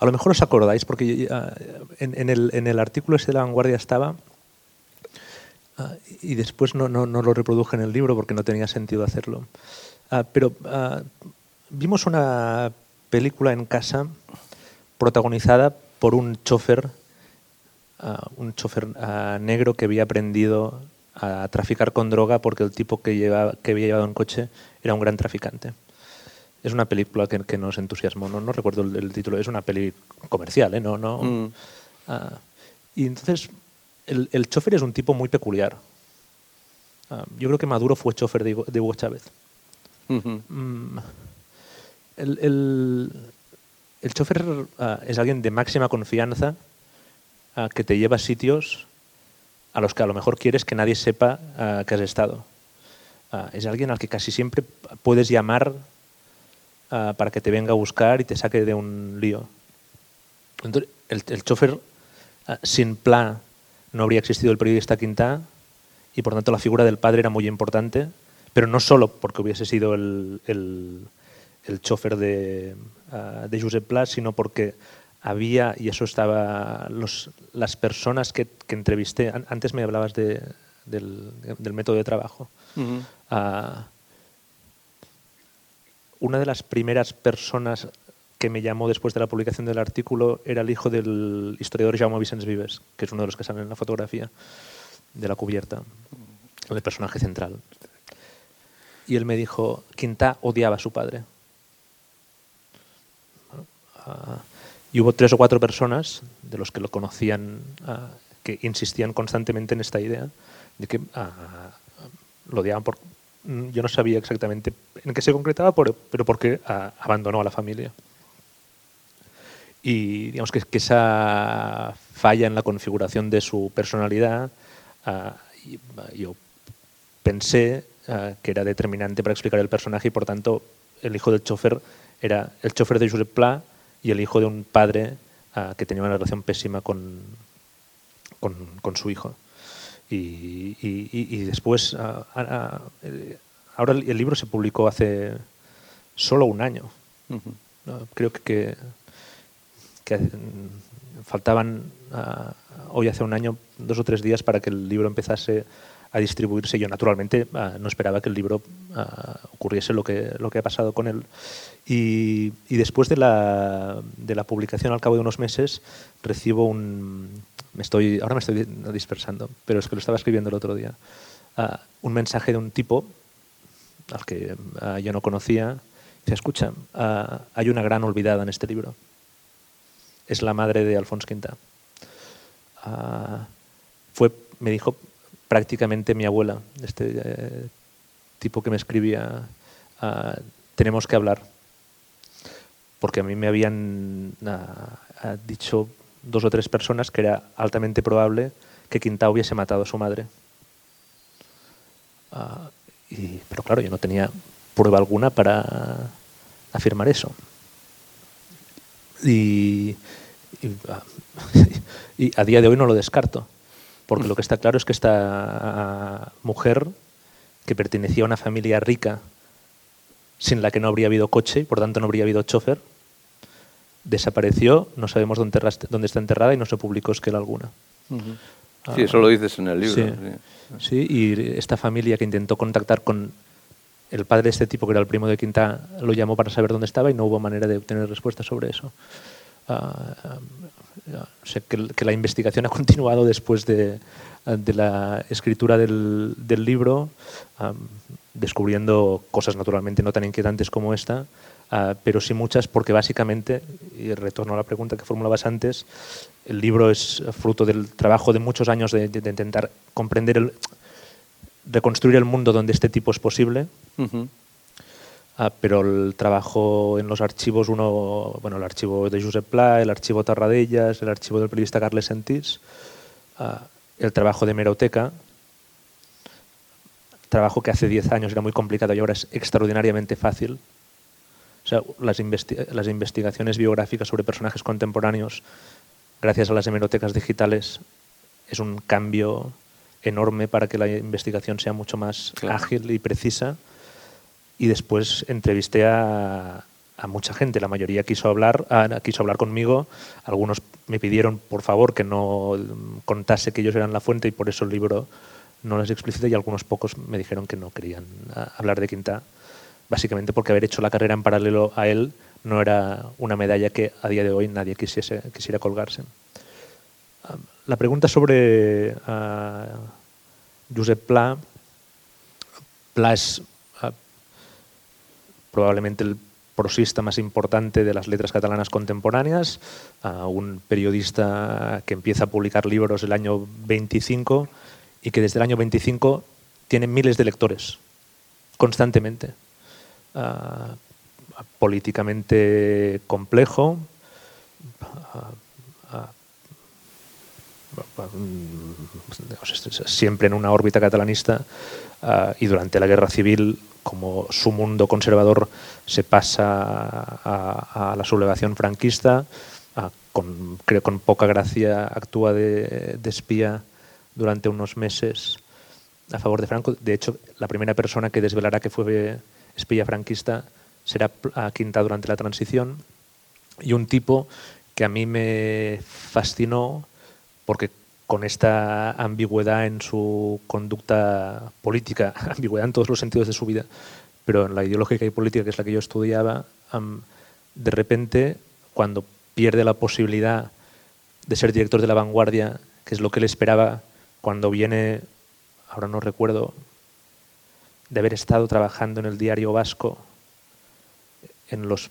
a lo mejor os acordáis, porque ah, en, en el, en el artículo ese de la vanguardia estaba, ah, y después no, no, no lo reproduje en el libro porque no tenía sentido hacerlo. Ah, pero ah, vimos una película en casa protagonizada por un chofer, un chofer negro que había aprendido a traficar con droga porque el tipo que, lleva, que había llevado en coche era un gran traficante. Es una película que, que nos entusiasmó, no, no recuerdo el, el título, es una peli comercial, ¿eh? No, no, Mm. Y entonces, el, el chofer es un tipo muy peculiar. Ah, yo creo que Maduro fue chofer de, Hugo- de Hugo Chávez. Mm, el, el, el chofer ah, es alguien de máxima confianza ah, que te lleva a sitios a los que a lo mejor quieres que nadie sepa que has estado. Es alguien al que casi siempre puedes llamar para que te venga a buscar y te saque de un lío. Entonces, el, el chofer, sin Pla, no habría existido el periodista Quintá y por tanto la figura del padre era muy importante, pero no solo porque hubiese sido el, el, el chofer de, ah, de Josep Pla, sino porque había, y eso estaba, los, las personas que, que entrevisté, an- antes me hablabas de, del, del método de trabajo. Ah, una de las primeras personas que me llamó después de la publicación del artículo era el hijo del historiador Jaume Vicens Vives, que es uno de los que salen en la fotografía de la cubierta, el personaje central. Y él me dijo, Quintá odiaba a su padre. Y hubo tres o cuatro personas de los que lo conocían ah, que insistían constantemente en esta idea de que ah, lo odiaban por... Yo no sabía exactamente en qué se concretaba, pero porque ah, abandonó a la familia. Y digamos que, que esa falla en la configuración de su personalidad, y- yo pensé ah, que era determinante para explicar el personaje y por tanto el hijo del chofer era el chofer de Josep Pla y el hijo de un padre ah, que tenía una relación pésima con, con, con su hijo. Y, y- y- después, ahora el, libro se publicó hace solo un año. ¿no? Creo que, que, que, faltaban ah, hoy hace un año, dos o tres días para que el libro empezase a distribuirse. Yo naturalmente ah, no esperaba que el libro ah, ocurriese lo que, lo que ha pasado con él. Y, después de la, de la publicación, al cabo de unos meses, recibo un... Me estoy, ahora me estoy dispersando, pero es que lo estaba escribiendo el otro día. un mensaje de un tipo al que yo no conocía. Dice, escucha, hay una gran olvidada en este libro. Es la madre de Alfonso Quinta. Ah, fue, me dijo, prácticamente mi abuela, este eh, tipo que me escribía, ah, tenemos que hablar. porque a mí me habían ah, dicho dos o tres personas que era altamente probable que Quintao hubiese matado a su madre. Y, pero claro, yo no tenía prueba alguna para afirmar eso. Y, ah, y, a día de hoy no lo descarto, porque lo que está claro es que esta mujer, que pertenecía a una familia rica, sin la que no habría habido coche y por tanto no habría habido chofer, desapareció, no sabemos dónde, dónde está enterrada y no se publicó esquela alguna. Sí, eso lo dices en el libro. Sí, y esta familia que intentó contactar con el padre de este tipo, que era el primo de Quinta, lo llamó para saber dónde estaba y no hubo manera de obtener respuesta sobre eso. Uh, que, la investigación ha continuado después de, la escritura del, libro, descubriendo cosas naturalmente no tan inquietantes como esta, Ah, pero sí muchas porque básicamente, y retorno a la pregunta que formulabas antes, el libro es fruto del trabajo de muchos años de, intentar comprender, el, reconstruir el mundo donde este tipo es posible. Ah, pero el trabajo en los archivos, uno, bueno, el archivo de Josep Pla, el archivo Tarradellas, el archivo del periodista Carles Sentís, ah, el trabajo de Meroteca, trabajo que hace 10 años era muy complicado y ahora es extraordinariamente fácil o sea, las, las investigaciones biográficas sobre personajes contemporáneos, gracias a las hemerotecas digitales, es un cambio enorme para que la investigación sea mucho más ágil y precisa. Y después entrevisté a, a, mucha gente, la mayoría quiso hablar, quiso hablar conmigo, algunos me pidieron por favor que no contase que ellos eran la fuente y por eso el libro no les explicita y algunos pocos me dijeron que no querían hablar de Quinta básicamente porque haber hecho la carrera en paralelo a él no era una medalla que a día de hoy nadie quisiese, quisiera colgarse. La pregunta sobre uh, Josep Pla. Pla es uh, probablemente el prosista más importante de las letras catalanas contemporáneas, un periodista que empieza a publicar libros el año 25 y que desde el año 25 tiene miles de lectores constantemente. Ah, políticamente complejo, ah, siempre en una órbita catalanista y durante la guerra civil, como su mundo conservador se pasa a, la sublevación franquista, con, creo con poca gracia actúa de, de espía durante unos meses a favor de Franco. De hecho, la primera persona que desvelará que fue espía franquista será a Quinta durante la transición y un tipo que a mí me fascinó porque con esta ambigüedad en su conducta política, ambigüedad en todos los sentidos de su vida, pero en la ideológica y política que es la que yo estudiaba, de repente, cuando pierde la posibilidad de ser director de la vanguardia, que es lo que él esperaba cuando viene, ahora no recuerdo, de haber estado trabajando en el diario vasco en los,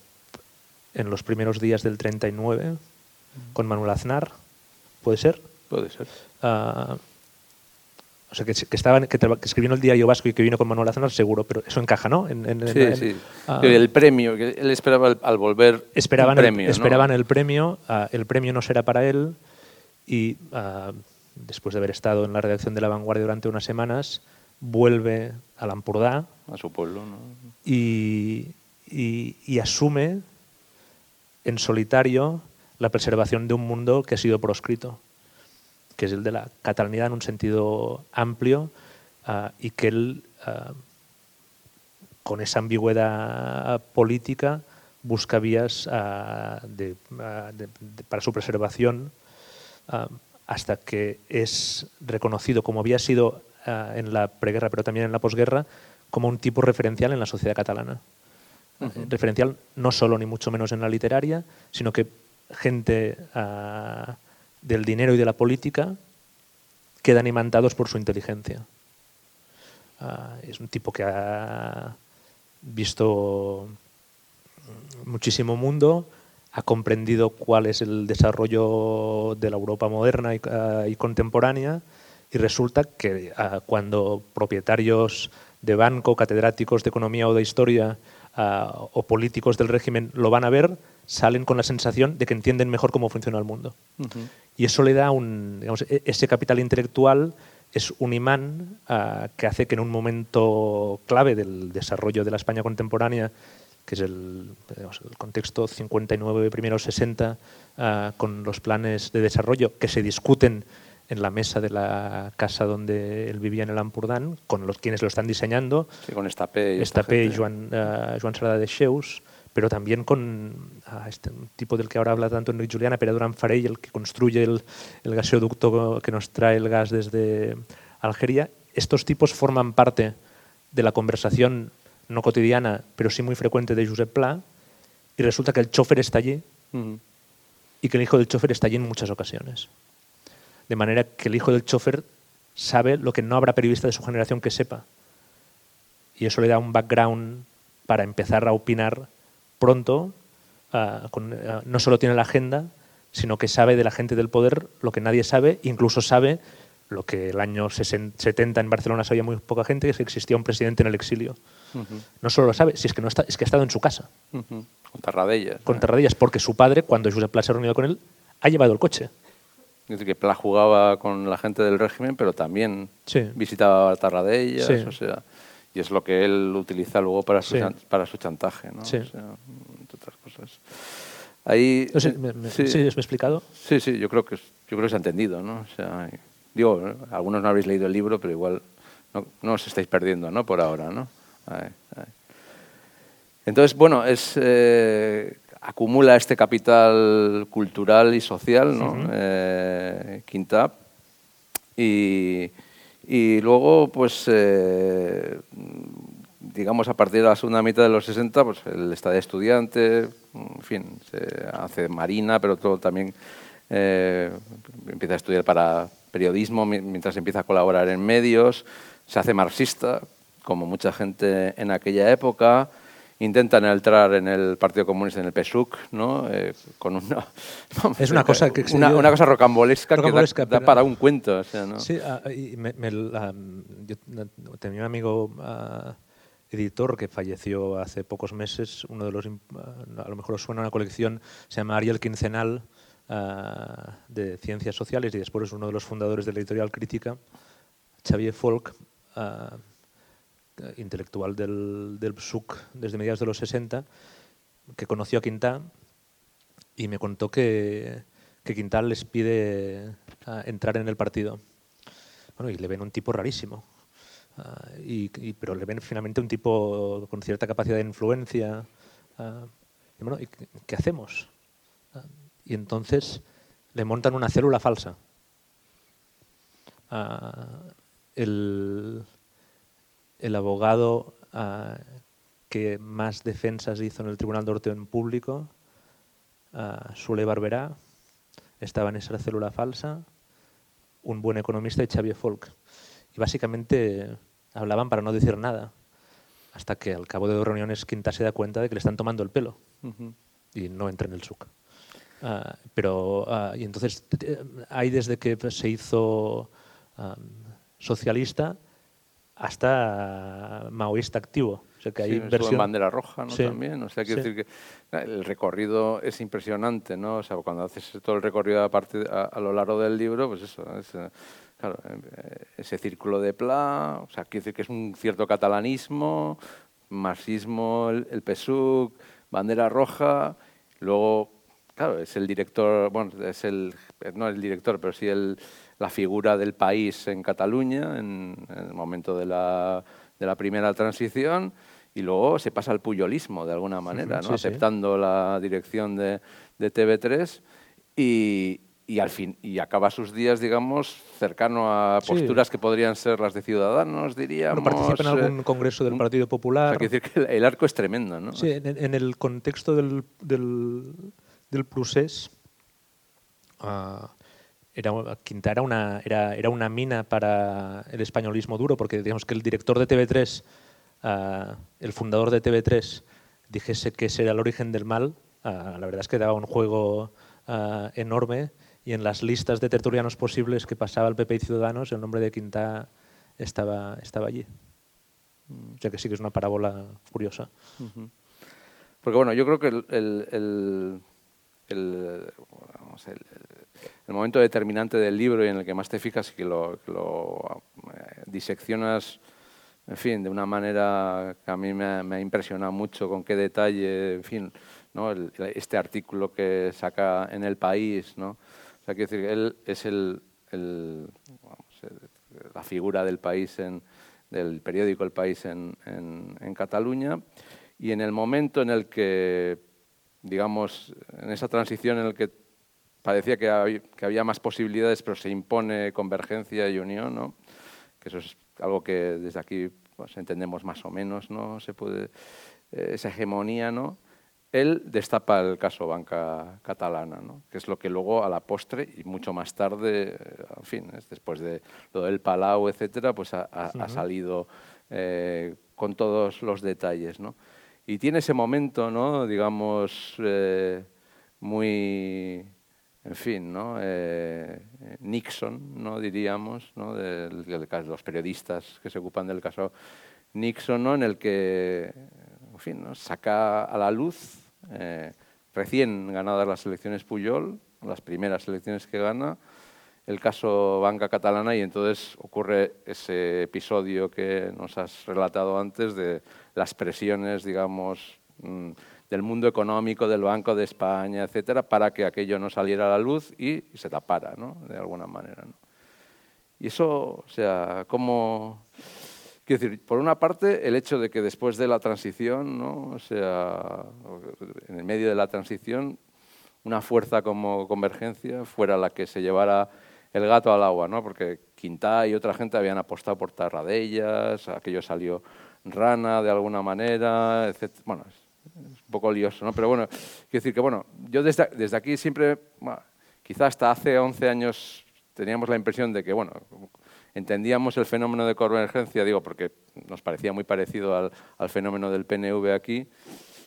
en los primeros días del 39 con Manuel Aznar. ¿Puede ser? Puede ser. Uh, o sea, que, que, estaba, que, que, escribió en el diario vasco y que vino con Manuel Aznar, seguro, pero eso encaja, ¿no? En, en, sí, en, sí. Uh, el premio, que él esperaba al, al volver esperaban el premio. El, esperaban el premio, uh, el premio no será para él y después de haber estado en la redacción de La Vanguardia durante unas semanas, vuelve a Lampurdá. A su pueblo, ¿no? Y, y, y, asume en solitario la preservación de un mundo que ha sido proscrito, que es el de la catalanidad en un sentido amplio uh, y que él, uh, con esa ambigüedad política, busca vías uh, de, de, de, para su preservación hasta que es reconocido como había sido en la preguerra, pero también en la posguerra, como un tipo referencial en la sociedad catalana. Uh -huh. Referencial no solo ni mucho menos en la literaria, sino que gente uh, del dinero y de la política quedan imantados por su inteligencia. es un tipo que ha visto muchísimo mundo, ha comprendido cuál es el desarrollo de la Europa moderna y, y contemporánea y resulta que cuando propietarios de banco, catedráticos de economía o de historia o políticos del régimen lo van a ver, salen con la sensación de que entienden mejor cómo funciona el mundo. Y eso le da un, digamos, e- ese capital intelectual es un imán ah, que hace que en un momento clave del desarrollo de la España contemporánea, que es el, digamos, el contexto 59, primero 60, ah, con los planes de desarrollo que se discuten en la mesa de la casa donde él vivía en el Ampurdán, con los quienes lo están diseñando, Sí, con esta P. y esta Estapé y. Joan, eh, Joan Salada de Cheus, pero también con este tipo del que ahora habla tanto Enric Juliana, Pere Duran Farell, el que construye el, el gaseoducto que nos trae el gas desde Algeria. Estos tipos forman parte de la conversación no cotidiana, pero sí muy frecuente de Josep Pla, y resulta que el chofer está allí y que el hijo del chofer está allí en muchas ocasiones. De manera que el hijo del chofer sabe lo que no habrá periodista de su generación que sepa. Y eso le da un background para empezar a opinar pronto. con- ah, no solo tiene la agenda, sino que sabe de la gente del poder lo que nadie sabe, incluso sabe lo que el año 60 70 en Barcelona sabía muy poca gente, que es que existía un presidente en el exilio. No solo lo sabe, si es que, no está, es que ha estado en su casa Ujú. Con Tarradellas. con. Tarradellas, porque su padre, cuando Josep Pla se ha reunido con él, ha llevado el coche. Es decir, que Pla jugaba con la gente del régimen, pero también Sí. visitaba Tarradellas, Sí. o sea, y es lo que él utiliza luego para su, Sí. para su chantaje, ¿no? Sí. O sea, entre otras cosas. Ahí, No sé, eh, me, me- sí, sí, ¿me he explicado? sí, sí, yo creo que yo creo que se ha entendido, ¿no? O sea, y- digo, ¿no? algunos no habéis leído el libro, pero igual no, no os estáis perdiendo, ¿no? Por ahora, ¿no? Ahí, ahí. Entonces, bueno, es, eh, acumula este capital cultural y social, ¿no? Eh, Quintap. Y, y luego, pues, eh, digamos, a partir de la segunda mitad de los 60, pues él está de estudiante, en fin, se hace marina, pero todo también eh, empieza a estudiar para periodismo mi- mientras empieza a colaborar en medios, se hace marxista, como mucha gente en aquella época, intentan entrar en el Partido Comunista, en el PSUC, ¿no? Eh, con una, Es una cosa que una, una cosa rocambolesca, Rocambolesca, que da, da para un cuento. o sea, ¿no? Sí, ah, y me- me la- yo tenía un amigo ah, editor que falleció hace pocos meses, uno de los, ah, a lo mejor os suena una colección, se llama Ariel Quincenal, de Ciencias Sociales, y después es uno de los fundadores de la editorial Crítica, Xavier Folk, intelectual del, del PSUC desde mediados de los 60, que conoció a Quintá y me contó que, que Quintal les pide ah, entrar en el partido. Bueno, y le ven un tipo rarísimo. Ah, y, pero le ven finalmente un tipo con cierta capacidad de influencia. ah, y bueno, ¿y qué, hacemos? Y entonces le montan una célula falsa. El, el abogado ah, que más defensas hizo en el Tribunal de Orden Público, ah, Sule Barberá, estaba en esa célula falsa, un buen economista y Xavier Folk. Y básicamente hablaban para no decir nada, hasta que al cabo de dos reuniones Quinta se da cuenta de que le están tomando el pelo y no entra en el SUC. Ah, pero, y entonces, eh, hay desde que se hizo socialista hasta maoísta activo. O sea que hay Sí, en bandera roja, ¿no? Sí, También, o sea, quiero sí. decir que el recorrido es impresionante, ¿no? O sea, cuando haces todo el recorrido a, partir, a, a lo largo del libro, pues eso, es, eh, claro, eh, ese círculo de Pla, o sea, quiero decir que es un cierto catalanismo, marxismo, el, el PSUC, bandera roja, luego, claro, es el director, bueno, es el, no el director, pero sí el, la figura del país en Cataluña en, en el momento de la, de la primera transición y luego se pasa al puyolismo de alguna manera, ¿no? sí, sí. aceptando la dirección de, de TV3 y, y al fin y acaba sus días, digamos, cercano a Sí. posturas que podrían ser las de Ciudadanos, diríamos. Bueno, participa en eh, algún congreso del Partido o Popular. sea, quiero decir que el, arco es tremendo, ¿no? Sí, en, en el contexto del, del, del procés, ah, era, Quinta era una, era, era una mina para el españolismo duro, porque digamos que el director de TV3, ah, el fundador de TV3, dijese que ese era el origen del mal, ah, la verdad es que daba un juego ah, enorme y en las listas de tertulianos posibles que pasaba el PP y Ciudadanos, el nombre de Quinta estaba, estaba allí. O sea que sí que es una parábola curiosa. Porque bueno, yo creo que el, el, el, el- momento determinante del libro y en el que más te fijas y que lo, lo eh, diseccionas, en fin, de una manera que a mí me ha, me ha impresionado mucho, con qué detalle, en fin, ¿no? El- este artículo que saca en El País, ¿no? O sea, quiero decir, él es el, el- vamos, la figura del país en, del periódico El País en, en- en Cataluña y en el momento en el que, digamos, en esa transición en el que parecía que había, que había más posibilidades, pero se impone convergencia y unión, ¿no? que eso es algo que desde aquí pues, entendemos más o menos, ¿no? se puede, eh, esa hegemonía, ¿no? él destapa el caso banca catalana, ¿no? que es lo que luego a la postre y mucho más tarde, eh, en fin, es después de lo del Palau, etcétera, pues ha, ha- ha salido eh, con todos los detalles, ¿no? Y tiene ese momento, ¿no? digamos, eh, muy, en fin, ¿no? Eh, eh, Nixon, ¿no? diríamos, ¿no? Del- los periodistas que se ocupan del caso Nixon, ¿no? en el que en fin, ¿no? saca a la luz, eh, recién ganadas las elecciones Puyol, las primeras elecciones que gana, el caso Banca Catalana y entonces ocurre ese episodio que nos has relatado antes de las presiones, digamos, mm, del mundo económico, del Banco de España, etcétera, para que aquello no saliera a la luz y, se tapara, ¿no? De alguna manera. Y eso, o sea, ¿cómo...? Quiero decir, por una parte, el hecho de que después de la transición, ¿no? o sea, en el medio de la transición, una fuerza como Convergencia fuera la que se llevara el gato al agua, ¿no? porque Quintá y otra gente habían apostado por Tarradellas, aquello salió rana de alguna manera, etc. Bueno, un poco lioso, ¿no? pero bueno, quiero decir que, bueno, yo desde, desde aquí siempre, bueno, quizá hasta hace 11 años teníamos la impresión de que, bueno, entendíamos el fenómeno de convergencia, digo, porque nos parecía muy parecido al, al fenómeno del PNV aquí.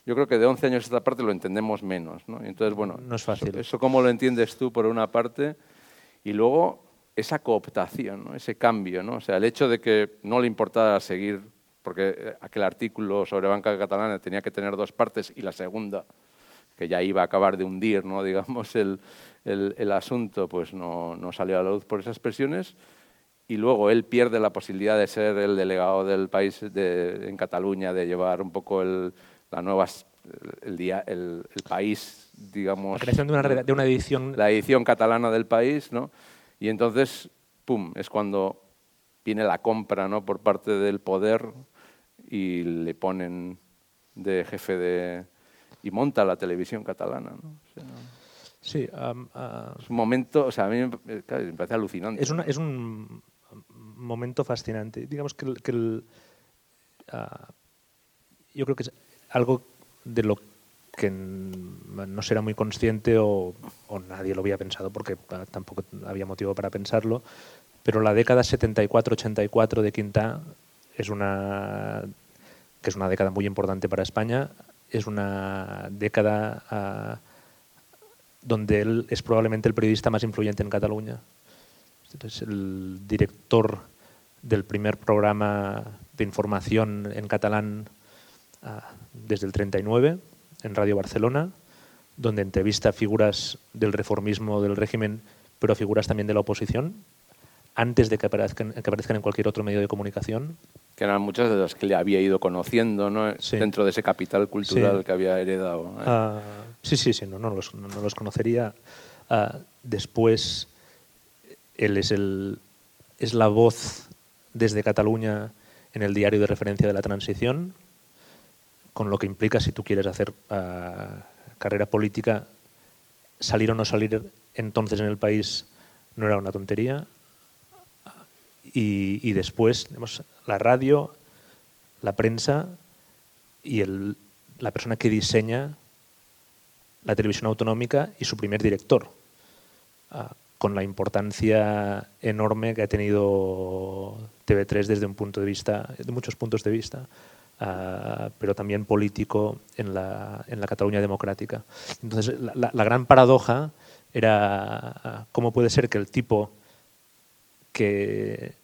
Yo creo que de 11 años a esta parte lo entendemos menos. ¿no? Entonces, bueno, No es fácil. Eso, eso cómo lo entiendes tú, por una parte, y luego esa cooptación, ¿no? ese cambio. ¿no? O sea, el hecho de que no le importara seguir, porque eh, aquel artículo sobre banca catalana tenía que tener dos partes y la segunda, que ya iba a acabar de hundir, ¿no? digamos, el, el, el asunto, pues no, no salió a la luz por esas presiones y luego él pierde la posibilidad de ser el delegado del país de, en Cataluña, de llevar un poco el, la nueva, el, día, el, el país, digamos... La creación de una, de una edición La edición catalana del país, ¿no? Y entonces, pum, es cuando viene la compra, ¿no? Por parte del poder y le ponen de jefe de... y monta la televisión catalana, ¿no? O sea, Sí, am, ah, es un momento, o sea, a mí claro, me parece alucinante. es, una- es un momento fascinante. Digamos que, el- que el, ah, yo creo que es algo de lo que no será muy consciente o, o nadie lo había pensado porque ah, tampoco había motivo para pensarlo, pero la década 74-84 de Quintá es una que es una década muy importante para España, es una década ah, donde él es probablemente el periodista más influyente en Cataluña. Es el director del primer programa de información en catalán ah, desde el 39 en Radio Barcelona, donde entrevista figuras del reformismo del régimen, pero figuras también de la oposición, antes de que aparezcan, que aparezcan en cualquier otro medio de comunicación. Que eran muchas de las que le había ido conociendo ¿no? Sí. dentro de ese capital cultural Sí. que había heredado. ¿eh? Ah, sí, sí, sí, no, no, los, no, no los conocería. Ah, después, él es, el, es la voz desde Cataluña en el diario de referencia de la transición, con lo que implica si tú quieres hacer ah, carrera política, salir o no salir entonces en el país no era una tontería. Y, después, tenemos la radio, la prensa y el, la persona que diseña la televisión autonómica y su primer director, ah, con la importancia enorme que ha tenido TV3 desde un punto de vista, de muchos puntos de vista, ah, pero también político en la, en la Cataluña democrática. Entonces, la gran paradoja era ah, cómo puede ser que el tipo que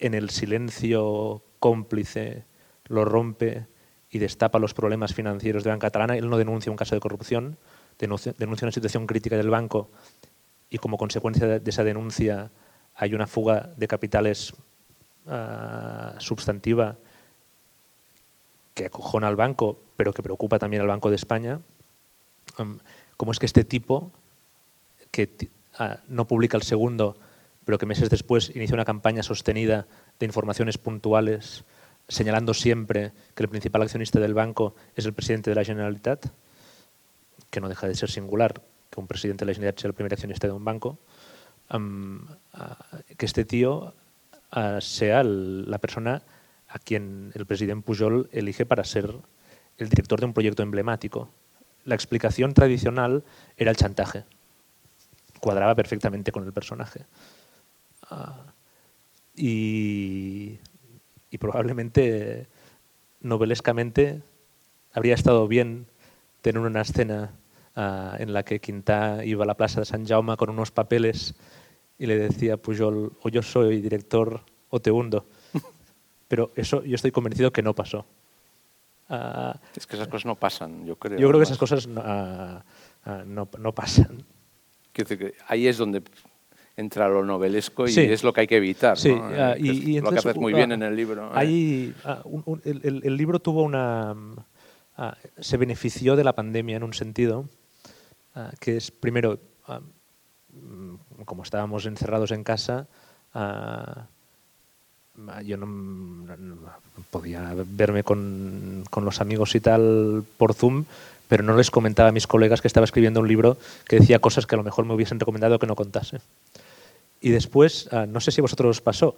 en el silencio cómplice lo rompe y destapa los problemas financieros de banca catalana. Él no denuncia un caso de corrupción, denuncia, una situación crítica del banco y como consecuencia de, esa denuncia hay una fuga de capitales uh, substantiva que acojona al banco, pero que preocupa también al Banco de España. Um, ¿Cómo es que este tipo, que uh, no publica el segundo, pero que meses después inicia una campaña sostenida de informaciones puntuales, señalando siempre que el principal accionista del banco es el presidente de la Generalitat, que no deja de ser singular que un presidente de la Generalitat sea el primer accionista de un banco, que este tío sea la persona a quien el presidente Pujol elige para ser el director de un proyecto emblemático. La explicación tradicional era el chantaje. Cuadraba perfectamente con el personaje. Uh, y, y, probablemente, novelescamente, habría estado bien tener una escena uh, en la que Quintá iba a la plaza de San Jaume con unos papeles y le decía a Pujol, o yo soy director o te hundo. Pero eso yo estoy convencido que no pasó. Uh, es que esas cosas no pasan, yo creo. Yo creo que esas cosas no, uh, no, no pasan. Quiero decir que ahí es donde entra lo novelesco y sí. es lo que hay que evitar. Sí, ¿no? uh, y, lo entonces, que haces muy bien en el libro. Hay, un, un, el, el, libro tuvo una... se benefició de la pandemia en un sentido, que es, primero, como estábamos encerrados en casa, yo no, no, podía verme con, con, los amigos y tal por Zoom, pero no les comentaba a mis colegas que estaba escribiendo un libro que decía cosas que a lo mejor me hubiesen recomendado que no contase. Y después, uh, no sé si a vosotros os pasó,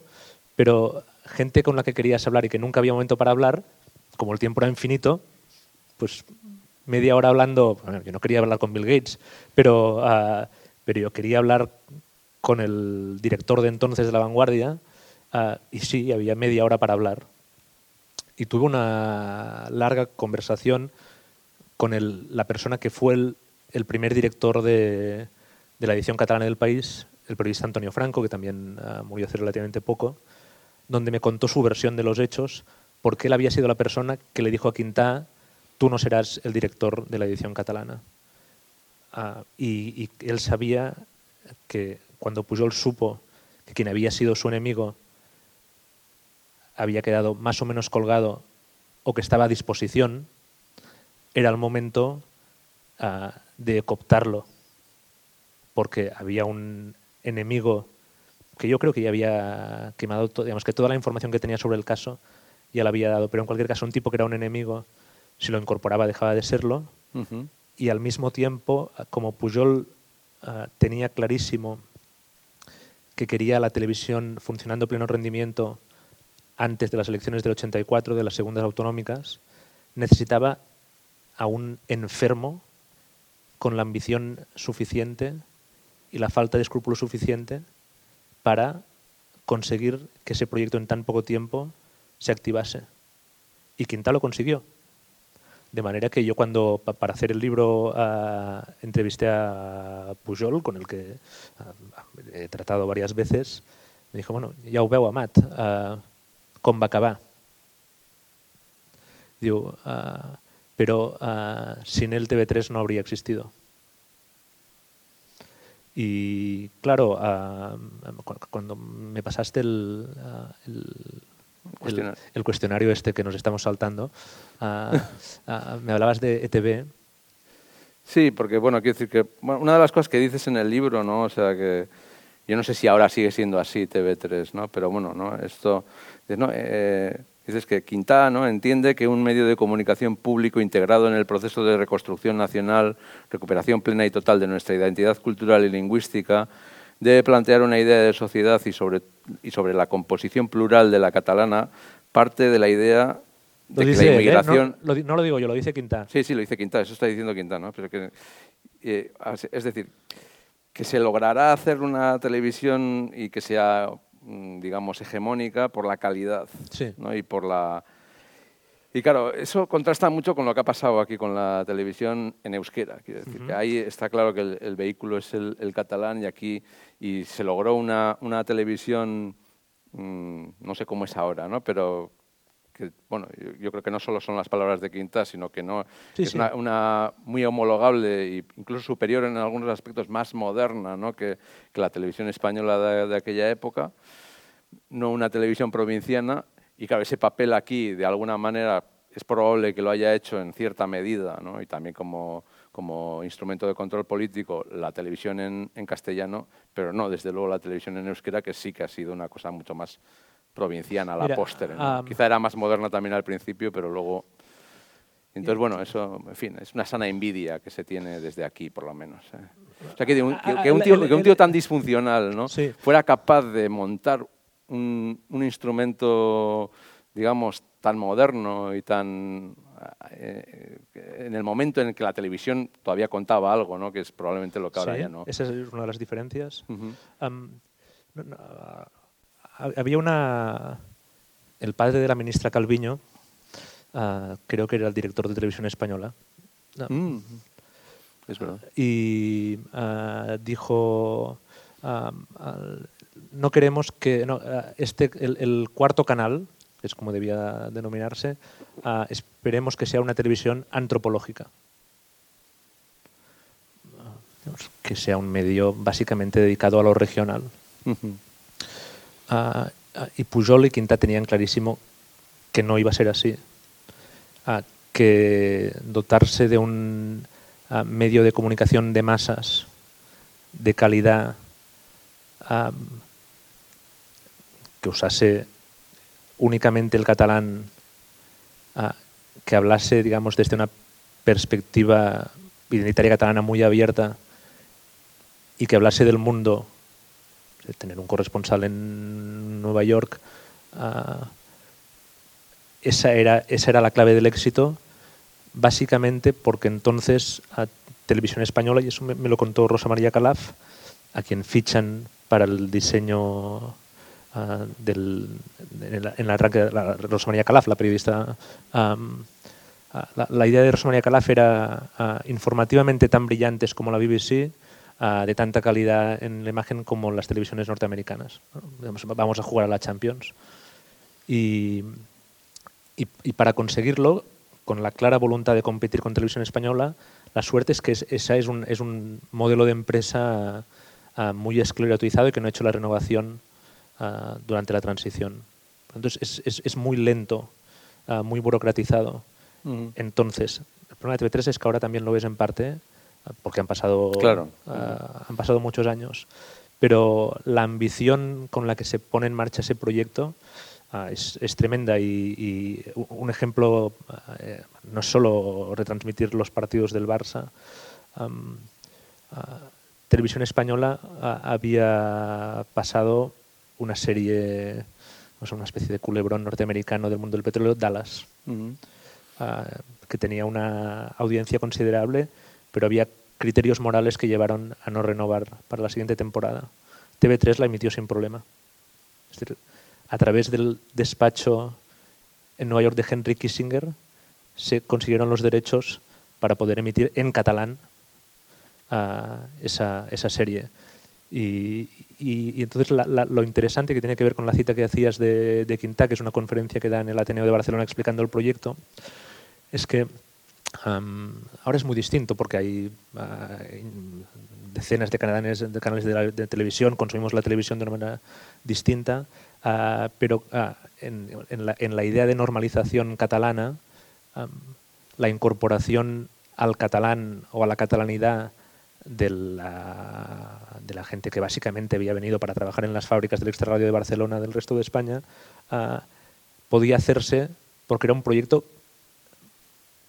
pero gente con la que querías hablar y que nunca había momento para hablar, como el tiempo era infinito, pues media hora hablando, yo no quería hablar con Bill Gates, pero, uh, pero yo quería hablar con el director de entonces de La Vanguardia, Uh, y sí, había media hora para hablar. Y tuve una larga conversación con el, la persona que fue el, el primer director de, de, la edición catalana del país, el periodista Antonio Franco, que también uh, murió hace relativamente poco, donde me contó su versión de los hechos, porque él había sido la persona que le dijo a Quintá, tú no serás el director de la edición catalana. Uh, y, él sabía que cuando Pujol supo que quien había sido su enemigo había quedado más o menos colgado o que estaba a disposición, era el momento uh, de cooptarlo, porque había un enemigo que yo creo que ya había quemado, digamos que toda la información que tenía sobre el caso ya la había dado, pero en cualquier caso un tipo que era un enemigo, si lo incorporaba dejaba de serlo, uh -huh. y al mismo tiempo, como Pujol uh, tenía clarísimo que quería la televisión funcionando a pleno rendimiento antes de las elecciones del 84, de las segundas autonómicas, necesitaba a un enfermo con la ambición suficiente y la falta de escrúpulo suficiente para conseguir que ese proyecto en tan poco tiempo se activase. Y Quintal lo consiguió. De manera que yo cuando, para hacer el libro, uh, entrevisté a Pujol, con el que uh, he tratado varias veces, me dijo, bueno, ja ho veu, Amat, uh, com va acabar. Diu, uh, sin él TV3 no habría existido. Y claro, uh, cuando me pasaste el, uh, el, el, el, cuestionario este que nos estamos saltando, uh, me hablabas de ETV. Sí, porque bueno, quiero decir que bueno, una de las cosas que dices en el libro, ¿no? O sea que yo no sé si ahora sigue siendo así TV3, ¿no? Pero bueno, ¿no? Esto ¿no? Eh, dices que Quintana entiende que un medio de comunicación público integrado en el proceso de reconstrucción nacional, recuperación plena y total de nuestra identidad cultural y lingüística, debe plantear una idea de sociedad y sobre, y sobre la composición plural de la catalana parte de la idea de que la inmigración... ¿eh? No, lo, no, lo, digo yo, lo dice Quintana. Sí, sí, lo dice Quintana, eso está diciendo Quintana. ¿no? Pero que, eh, es decir, que se logrará hacer una televisión y que sea digamos, hegemónica por la calidad sí. ¿no? y por la... Y claro, eso contrasta mucho con lo que ha pasado aquí con la televisión en euskera. Quiero decir, uh -huh. que ahí está claro que el, el vehículo es el, el, catalán y aquí y se logró una, una televisión, mmm, no sé cómo es ahora, ¿no? pero que, bueno, yo, yo creo que no solo son las palabras de Quinta, sino que no Sí, es sí. Una, una muy homologable e incluso superior en algunos aspectos, más moderna ¿no? que, que la televisión española de, de aquella época, no una televisión provinciana, y claro, ese papel aquí, de alguna manera, es probable que lo haya hecho en cierta medida, ¿no? y también como, como instrumento de control político, la televisión en, en castellano, pero no, desde luego, la televisión en euskera, que sí que ha sido una cosa mucho más provinciana, la Mira, postre. ¿no? am, Quizá era más moderna también al principio, pero luego... Entonces, bueno, eso, en fin, es una sana envidia que se tiene desde aquí, por lo menos. ¿eh? O sea, que, de un, que- que un tío, que un tío tan disfuncional ¿no? Sí. fuera capaz de montar un, un instrumento, digamos, tan moderno y tan... eh, en el momento en el que la televisión todavía contaba algo, ¿no? que es probablemente lo que ahora Sí, ya no. Esa es una de las diferencias. Ujú. Am, no, no, ah, había una... El padre de la ministra Calviño, ah, creo que era el director de televisión española, Mm. Es verdad. y ah, dijo al- no queremos que no, ah, este el, el cuarto canal es como debía denominarse ah, esperemos que sea una televisión antropológica Ah, que sea un medio básicamente dedicado a lo regional. Ah, y Pujol y Quinta tenían clarísimo que no iba a ser así. Que dotarse de un medio de comunicación de masas de calidad que usase únicamente el catalán, que hablase, digamos, desde una perspectiva identitaria catalana muy abierta y que hablase del mundo tener un corresponsal en Nueva York, ah, esa, era, esa era la clave del éxito, básicamente porque entonces a Televisión Española, y eso me, lo contó Rosa María Calaf, a quien fichan para el diseño ah, del, en, el, en arranque, la, Rosa María Calaf, la periodista. ah, la, la idea de Rosa María Calaf era informativamente tan brillantes como la BBC, ah, de tanta calidad en la imagen como las televisiones norteamericanas. Vamos a jugar a la Champions. Y, y, y para conseguirlo, con la clara voluntad de competir con televisión española, la suerte es que es, esa es un, es un modelo de empresa ah, muy esclerotizado y que no ha hecho la renovación ah, durante la transición. Entonces es, es, es muy lento, ah, muy burocratizado. Ujú. Entonces, el problema de TV3 es que ahora también lo ves en parte, porque han pasado, Claro. ah, han pasado muchos años, pero la ambición con la que se pone en marcha ese proyecto ah, es, es tremenda y, y un ejemplo eh, no es solo retransmitir los partidos del Barça, ah, Televisión Española había pasado una serie, o sea, una especie de culebrón norteamericano del mundo del petróleo, Dallas ah, que tenía una audiencia considerable, pero había criterios morales que llevaron a no renovar para la siguiente temporada. TV3 la emitió sin problema. A través del despacho en Nueva York de Henry Kissinger se consiguieron los derechos para poder emitir en catalán ah, esa, serie. Y, entonces lo interesante que tiene que ver con la cita que hacías de, de Quintá, que es una conferencia que da en el Ateneo de Barcelona explicando el proyecto, es que ahora es muy distinto porque hay in- decenas de canales de, canales de, la- de televisión, consumimos la televisión de una manera distinta, ah, pero ah, en, en la, en la idea de normalización catalana, la incorporación al catalán o a la catalanidad de la, de la gente que básicamente había venido para trabajar en las fábricas del extrarradio de Barcelona del resto de España, podía hacerse porque era un proyecto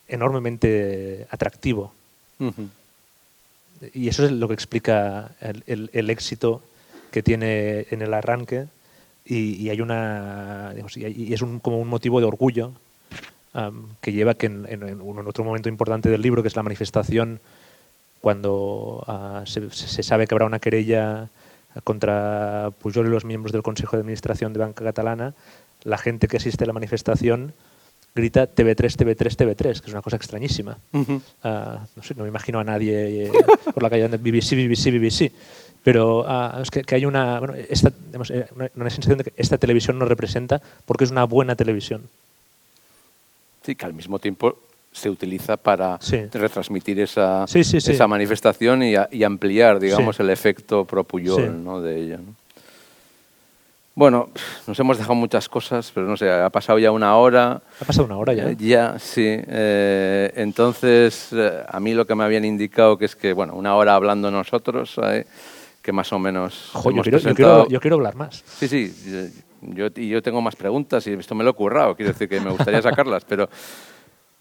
enormemente atractivo. Y eso es lo que explica el, el- el éxito que tiene en el arranque y, y hay una digamos, y es un, como un motivo de orgullo que lleva que en, otro momento importante del libro que es la manifestación cuando ah, se, se sabe que habrá una querella contra Pujol y los miembros del Consejo de Administración de Banca Catalana la gente que asiste a la manifestación grita TV3, TV3, TV3 que es una cosa extrañísima. Ah, no sé, no me imagino a nadie eh, por la calle diciendo BBC, BBC, BBC. Pero ah, es que, que hay una, bueno, esta, digamos, eh, una, una sensación de que esta televisión nos representa porque es una buena televisión. sí, que al mismo tiempo se utiliza para Sí. retransmitir esa, Sí, sí, sí. esa manifestación y, a- y ampliar, digamos, el efecto pro Puyol Sí. ¿no? de ella. ¿no? Bueno, nos hemos dejado muchas cosas, pero no sé, ha pasado ya una hora. Ha pasado una hora ya. Eh, Ya, sí. Eh, entonces, eh, a mí lo que me habían indicado que es que, bueno, una hora hablando nosotros, que más o menos Jo, yo, quiero, yo, quiero, yo quiero hablar más. Sí, sí, eh, yo, y yo tengo más preguntas y esto me lo he currado, quiero decir que me gustaría sacarlas, pero,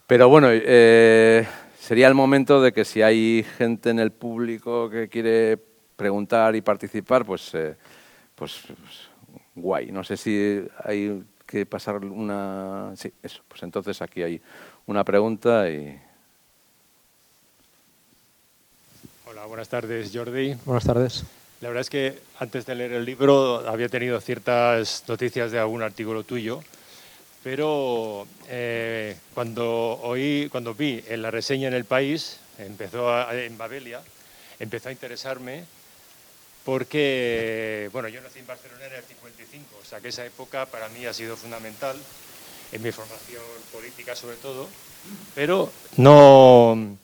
pero bueno, eh, sería el momento de que si hay gente en el público que quiere preguntar y participar, pues, eh, pues, pues, guay. No sé si hay que pasar una... Sí, eso, pues entonces aquí hay una pregunta y... Hola, buenas tardes, Jordi. Buenas tardes. La verdad es que antes de leer el libro había tenido ciertas noticias de algún artículo tuyo, pero eh, cuando oí, cuando vi en la reseña en el país, empezó a- en Babelia, empezó a interesarme porque, bueno, yo nací en Barcelona en el 55, o sea que esa época para mí ha sido fundamental en mi formación política sobre todo, pero no,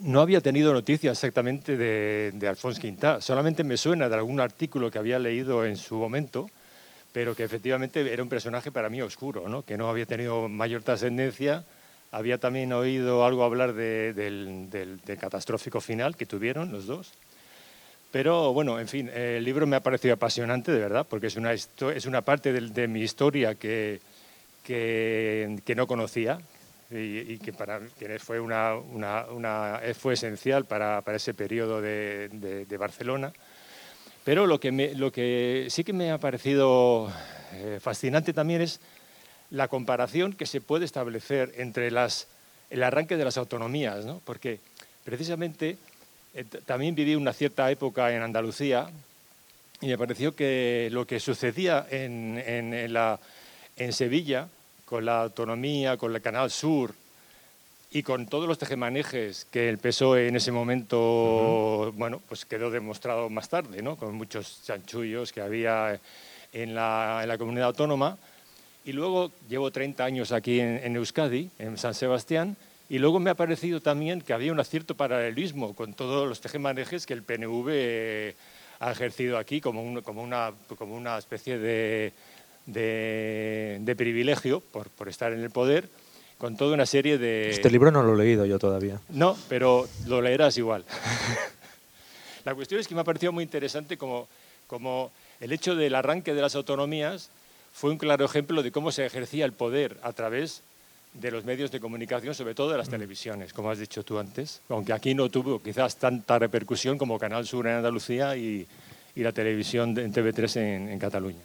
no había tenido noticias exactamente de, de Alphonse Quintá, solamente me suena de algún artículo que había leído en su momento, pero que efectivamente era un personaje para mí oscuro, ¿no? que no había tenido mayor trascendencia. Había también oído algo hablar de- del, del- del catastrófico final que tuvieron los dos. Pero bueno, en fin, el libro me ha parecido apasionante, de verdad, porque es una, es una parte del- de, mi historia que, que, que no conocía y, que para que fue, una, una- fue esencial para, para ese periodo de, de- de Barcelona. Pero lo que, lo que sí que me ha parecido eh, fascinante también es la comparación que se puede establecer entre las, el arranque de las autonomías, ¿no? porque precisamente también viví una cierta época en Andalucía y me pareció que lo que sucedía en, en- en la, en Sevilla, con la autonomía, con el Canal Sur y con todos los tejemanejes que el PSOE en ese momento, bueno, pues quedó demostrado más tarde, ¿no? Con muchos chanchullos que había en la, en la comunidad autónoma. Y luego llevo 30 años aquí en, en Euskadi, en San Sebastián, y luego me ha parecido también que había un cierto paralelismo con todos los tejemanejes que el PNV eh, ha ejercido aquí como, un- como, una, como una especie de, de- de privilegio por, por estar en el poder, con toda una serie de... Este libro no lo he leído yo todavía. No, pero lo leerás igual. La cuestión es que me ha parecido muy interesante como, como el hecho del arranque de las autonomías fue un claro ejemplo de cómo se ejercía el poder a través de los medios de comunicación, sobre todo de las televisiones, como has dicho tú antes, aunque aquí no tuvo quizás tanta repercusión como Canal Sur en Andalucía y, y la televisión de- en TV3 en, en Cataluña.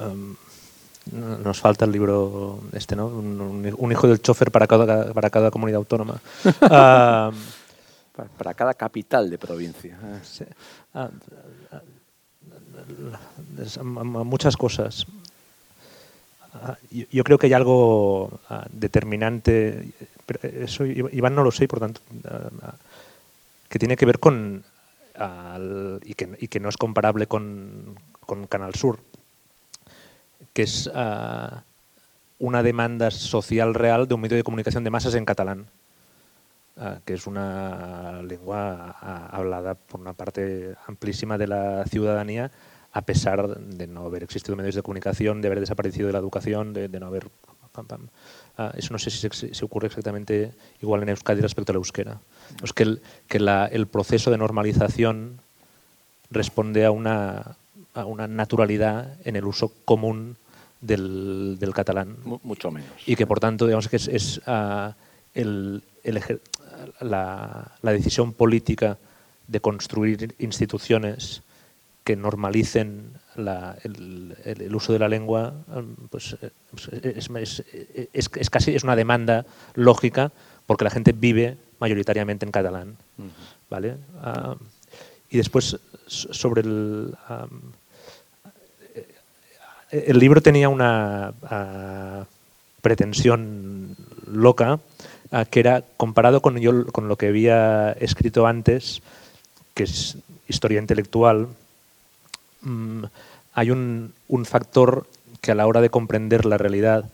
Um, nos falta el libro este, ¿no? Un, un- un hijo del chofer para cada, para cada comunidad autónoma. Um, Para, para cada capital de provincia. Sí. Ah, ah, es- a- a- a muchas cosas. Ah, Yo, creo que hay algo ah, determinante, eso Iván no lo sé, por tanto, ah, que tiene que ver con, y, que, no es comparable con, Canal Sur, que es una demanda social real de un medio de comunicación de masas en catalán que es una lengua hablada por una parte amplísima de la ciudadanía, a pesar de no haber existido medios de comunicación, de haber desaparecido de la educación, de, de no haber... pam, pam. Ah, eso no sé si, se- si ocurre exactamente igual en Euskadi respecto al euskera. Es que el, que la- el proceso de normalización responde a una, a una naturalidad en el uso común del, del catalán Mu- mucho menos. y que por tanto digamos que es, es, ah, el, el ejer- la, la decisión política de construir instituciones que normalicen la- el, el- el uso de la lengua pues eh, es, es- es- es casi es una demanda lógica porque la gente vive mayoritariamente en catalán. ¿vale? Ah, y después so- sobre el am, eh, el libro tenía una ah, pretensión loca ah, que era comparado con yo con lo que había escrito antes que es historia intelectual hay un, factor que a la hora de comprender la realidad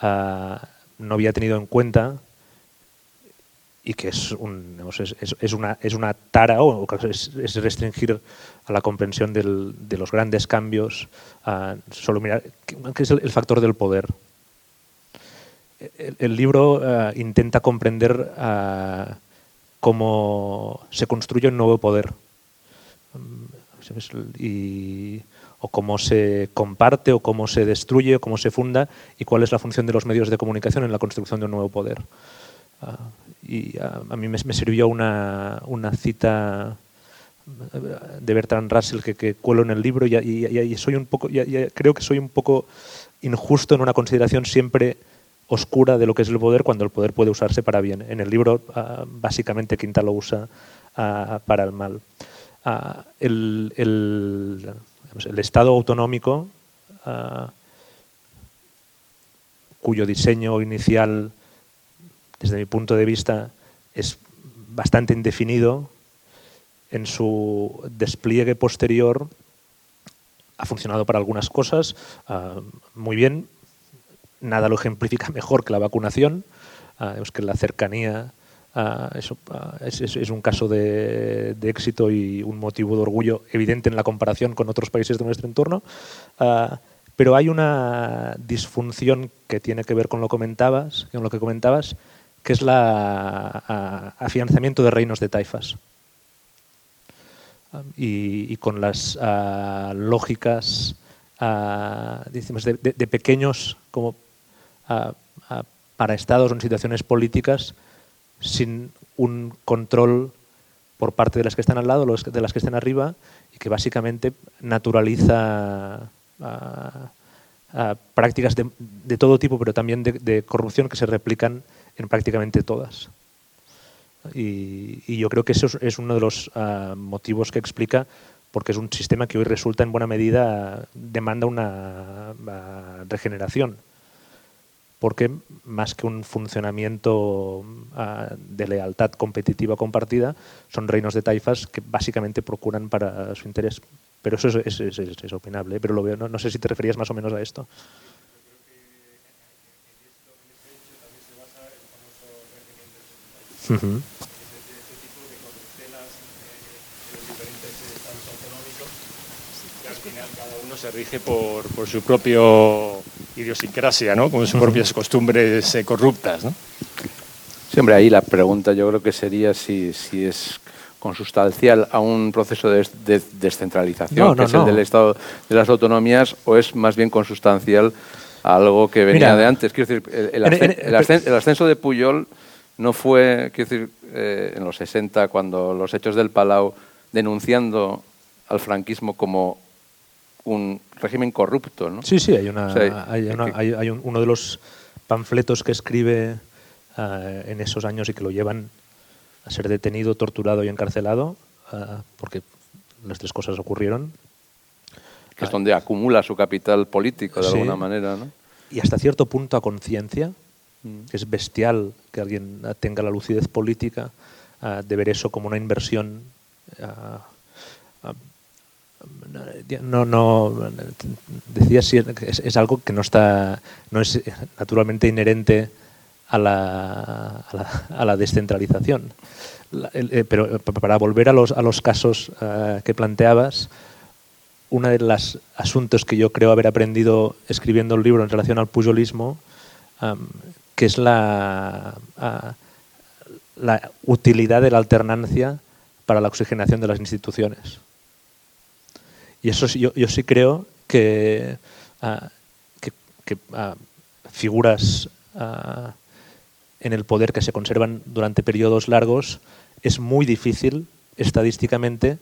ah, no había tenido en cuenta y que es, un, es, una, es una tara o es, restringir a la comprensión de los grandes cambios, solo mirar, que es el, factor del poder. El, libro ah, intenta comprender cómo se construye un nuevo poder o cómo se comparte o cómo se destruye o cómo se funda y cuál es la función de los medios de comunicación en la construcción de un nuevo poder. Ah, y a, mí me, sirvió una, cita de Bertrand Russell que, que, cuelo en el libro y, soy un poco, creo que soy un poco injusto en una consideración siempre oscura de lo que es el poder cuando el poder puede usarse para bien. En el libro ah, básicamente Quinta lo usa ah, para el mal. El, Estado autonómico cuyo diseño inicial desde mi punto de vista, es bastante indefinido. En su despliegue posterior ha funcionado para algunas cosas ah, muy bien. Nada lo ejemplifica mejor que la vacunación. Uh, que la cercanía ah, eso, es, un caso de, éxito y un motivo de orgullo evidente en la comparación con otros países de nuestro entorno. pero hay una disfunción que tiene que ver con lo comentabas, con lo que comentabas, que es el afianzamiento de reinos de taifas. Y, con las lógicas de, pequeños como para estados o en situaciones políticas sin un control por parte de las que están al lado, de las que están arriba, y que básicamente naturaliza prácticas de, todo tipo, pero también de corrupción que se replican en prácticamente todas. Y, yo creo que eso es uno de los ah, motivos que explica porque es un sistema que hoy resulta en buena medida demanda una ah, regeneración. Porque más que un funcionamiento ah, de lealtad competitiva compartida, son reinos de taifas que básicamente procuran para su interés. Pero eso es, es, opinable, ¿eh? pero lo veo, no sé si te referías más o menos a esto. Uh -huh. tipo de corruptelas en los diferentes estados autonómicos y al se rige por, por su propio idiosincrasia, ¿no? con sus uh -huh. propias costumbres eh, corruptas. ¿no? Siempre ahí la pregunta yo creo que sería si, si es consustancial a un proceso de, de descentralización, no, no, que es no. el del Estado de las autonomías, o es más bien consustancial a algo que venía Mira, de antes. Quiero decir, el, el, ascen el, ascen el ascenso de Puyol no fue, quiero decir, eh, en los 60, cuando los hechos del Palau, denunciando al franquismo como un régimen corrupto, ¿no? Sí, sí, hay, una, hay, una, hay, hay un, uno de los panfletos que escribe uh, en esos años y que lo llevan a ser detenido, torturado y encarcelado, uh, porque las tres cosas ocurrieron. Que es donde acumula su capital político, de sí, alguna manera, ¿no? Y hasta cierto punto a conciencia, Mm. Es bestial que alguien tenga la lucidez política uh, de ver eso como una inversión. No, no, decía si es, es, algo que no está, no es naturalmente inherente a la, a la, a la descentralización. Eh, pero para volver a los, a los casos uh, que planteabas, uno de los asuntos que yo creo haber aprendido escribiendo el libro en relación al pujolismo que es la, la utilidad de la alternancia para la oxigenación de las instituciones. Y eso yo, yo sí creo que, uh, que, que uh, figuras uh, en el poder que se conservan durante periodos largos es muy difícil estadísticamente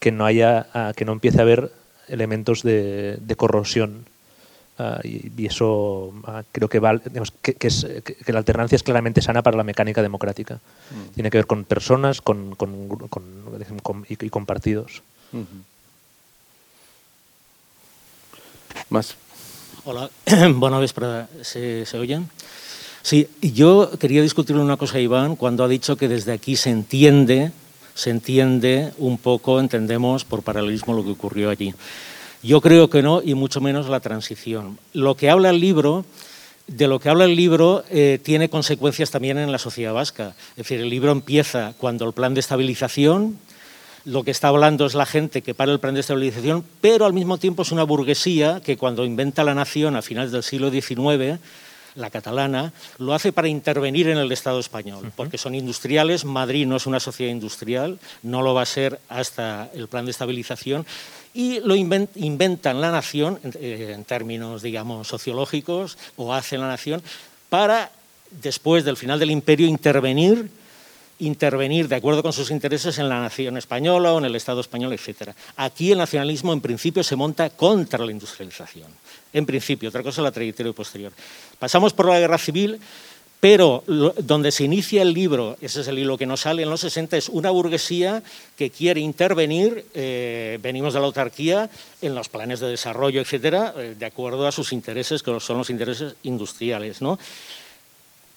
que no haya que no empiece a haber elementos de, de corrosión Uh, y, y, eso uh, creo que, va, digamos, que, que, es, que, la alternancia es claramente sana para la mecánica democrática. Mm. Tiene que ver con personas con, con, con, y, con partidos. Más. Hola, buenas vespre, ¿se, ¿se oyen? Sí, yo quería discutir una cosa, Iván, cuando ha dicho que desde aquí se entiende, se entiende un poco, entendemos por paralelismo lo que ocurrió allí. Yo creo que no, y mucho menos la transición. Lo que habla el libro de lo que habla el libro eh, tiene consecuencias también en la sociedad vasca. Es decir, el libro empieza cuando el plan de estabilización, lo que está hablando es la gente que para el plan de estabilización, pero al mismo tiempo es una burguesía que cuando inventa la nación a finales del siglo XIX, la catalana, lo hace para intervenir en el Estado español, porque son industriales, Madrid no es una sociedad industrial, no lo va a ser hasta el plan de estabilización, y lo inventan la nación, eh, en términos, digamos, sociológicos, o hacen la nación, para, después del final del imperio, intervenir intervenir de acuerdo con sus intereses en la nación española o en el Estado español, etc. Aquí el nacionalismo en principio se monta contra la industrialización, en principio, otra cosa la trayectoria posterior. Pasamos por la guerra civil, pero donde se inicia el libro, ese es el hilo que nos sale en los 60, es una burguesía que quiere intervenir, eh, venimos de la autarquía, en los planes de desarrollo, etcétera, eh, de acuerdo a sus intereses, que son los intereses industriales. ¿no?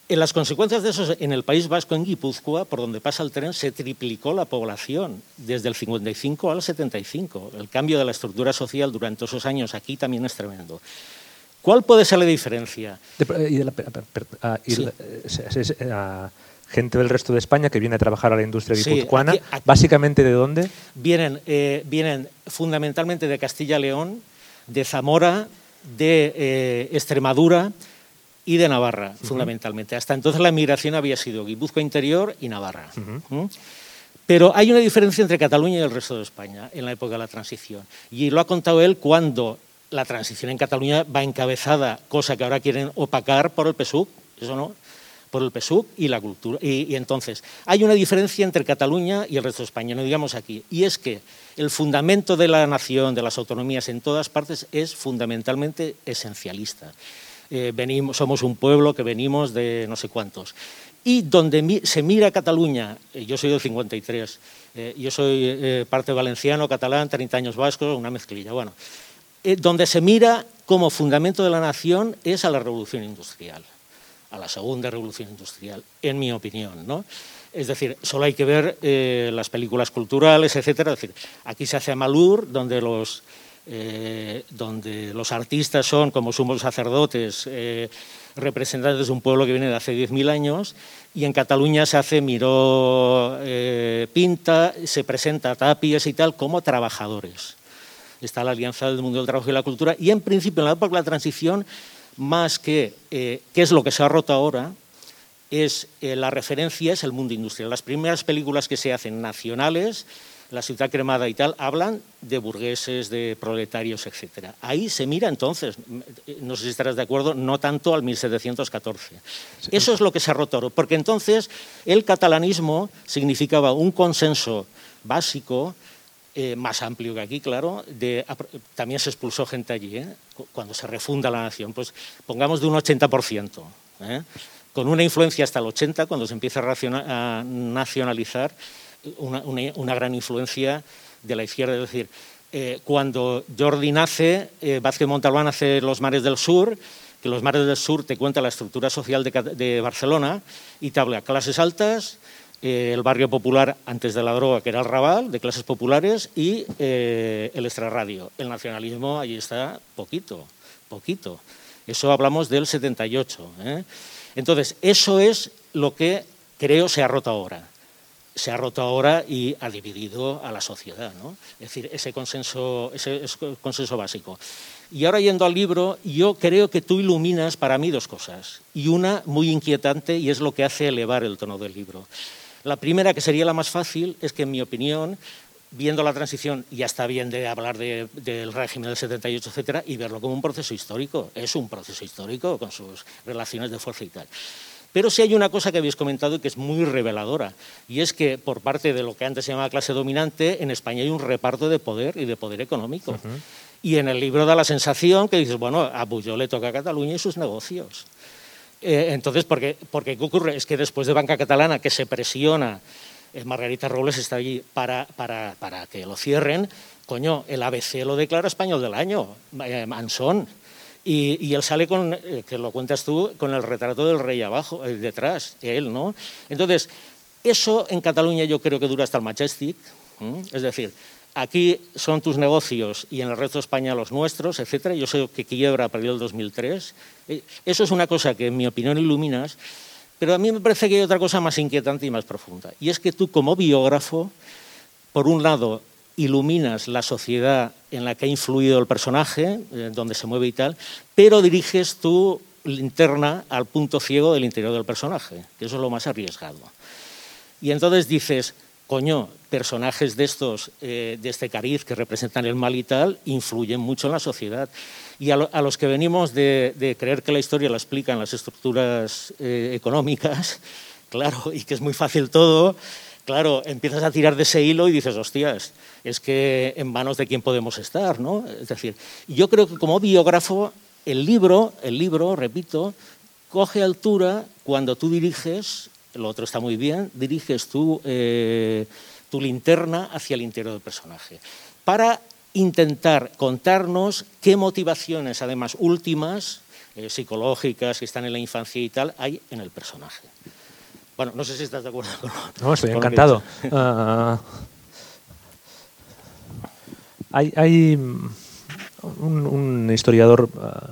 En las consecuencias de eso, en el País Vasco, en Guipúzcoa, por donde pasa el tren, se triplicó la población desde el 55 al 75. El cambio de la estructura social durante esos años aquí también es tremendo. ¿Cuál puede ser la diferencia? gente del resto de España que viene a trabajar a la industria guipuzcoana, ¿básicamente de dónde? Vienen, eh, vienen fundamentalmente de Castilla-León, de Zamora, de eh, Extremadura y de Navarra, fundamentalmente. Hasta entonces la migración había sido Guipúzcoa Interior y Navarra. Pero hay una diferencia entre Cataluña y el resto de España en la época de la transición. Y lo ha contado él cuando la transición en Cataluña va encabezada, cosa que ahora quieren opacar por el PSUC, eso no, por el PSUC y la cultura. Y, entonces, hay una diferencia entre Cataluña y el resto de España, no digamos aquí, y es que el fundamento de la nación, de las autonomías en todas partes, es fundamentalmente esencialista. Eh, venimos, somos un pueblo que venimos de no sé cuántos. Y donde se mira Cataluña, eh, yo soy del 53, eh, yo soy parte valenciano, catalán, 30 años vasco, una mezclilla. Bueno, eh, donde se mira como fundamento de la nación es a la revolución industrial, a la segunda revolución industrial, en mi opinión. ¿no? Es decir, solo hay que ver eh, las películas culturales, etc. decir, aquí se hace Amalur, donde los, eh, donde los artistas son como sumos sacerdotes, representantes de un pueblo que viene de hace 10.000 años, y en Cataluña se hace Miró Pinta, se presenta Tapies y tal como trabajadores está la Alianza del Mundo del Trabajo y la Cultura, y en principio en la época de la transición, más que eh, qué es lo que se ha roto ahora, es eh, la referencia es el mundo industrial. Las primeras películas que se hacen nacionales, La ciudad cremada y tal, hablan de burgueses, de proletarios, etc. Ahí se mira entonces, no sé si estarás de acuerdo, no tanto al 1714. Eso es lo que se ha roto, porque entonces el catalanismo significaba un consenso básico eh, más amplio que aquí, claro. también se expulsó gente allí, ¿eh? cuando se refunda la nación. Pues pongamos de un 80%, ¿eh? con una influencia hasta el 80%, cuando se empieza a, nacionalizar, una, gran influencia de la izquierda. Es decir, cuando Jordi nace, Vázquez Montalbán hace Los Mares del Sur, que Los Mares del Sur te cuenta la estructura social de, Barcelona y te habla clases altas, eh, el barrio popular antes de la droga, que era el Raval, de clases populares, y eh, el extrarradio. El nacionalismo allí está poquito, poquito. Eso hablamos del 78. ¿eh? Entonces, eso es lo que creo se ha roto ahora. Se ha roto ahora y ha dividido a la sociedad. ¿no? Es decir, ese consenso, ese consenso básico. Y ahora yendo al libro, yo creo que tú iluminas para mí dos cosas. Y una muy inquietante y es lo que hace elevar el tono del libro. La primera, que sería la más fácil, es que, en mi opinión, viendo la transición, ya está bien de hablar del régimen del 78, etcétera, y verlo como un proceso histórico. Es un proceso histórico con sus relaciones de fuerza y tal. Pero sí hay una cosa que habéis comentado y que es muy reveladora, y es que por parte de lo que antes se llamaba clase dominante, en España hay un reparto de poder y de poder económico. Y en el libro da la sensación que dices, bueno, a Bulló le toca a Cataluña y sus negocios. Eh, entonces, ¿por qué, ¿qué ocurre? Es que después de Banca Catalana, que se presiona, eh, Margarita Robles está allí para, para, para, que lo cierren, coño, el ABC lo declara español del año, eh, Mansón. Y, y, él sale con, que lo cuentas tú, con el retrato del rey abajo, detrás, él, ¿no? Entonces, eso en Cataluña yo creo que dura hasta el Majestic, es decir, aquí son tus negocios y en el resto de España los nuestros, etcétera. Yo sé que quiebra a partir del 2003. Eh, eso es una cosa que, en mi opinión, iluminas, pero a mí me parece que hay otra cosa más inquietante y más profunda. Y es que tú, como biógrafo, por un lado, iluminas la sociedad en la que ha influido el personaje, eh, donde se mueve y tal, pero diriges tu linterna al punto ciego del interior del personaje, que eso es lo más arriesgado. Y entonces dices, coño, personajes de estos, eh, de este cariz que representan el mal y tal, influyen mucho en la sociedad. Y a, los que venimos de, creer que la historia la explican las estructuras eh, económicas, claro, y que es muy fácil todo, claro, empiezas a tirar de ese hilo y dices, hostias, es que en manos de quién podemos estar, ¿no? Es decir, yo creo que como biógrafo, el libro, el libro, repito, coge altura cuando tú diriges lo otro está muy bien, diriges tu, eh, tu linterna hacia el interior del personaje. Para intentar contarnos qué motivaciones, además últimas, eh, psicológicas, que están en la infancia y tal, hay en el personaje. Bueno, no sé si estás de acuerdo con No, estoy encantado. Ah, hay, un, historiador, ah,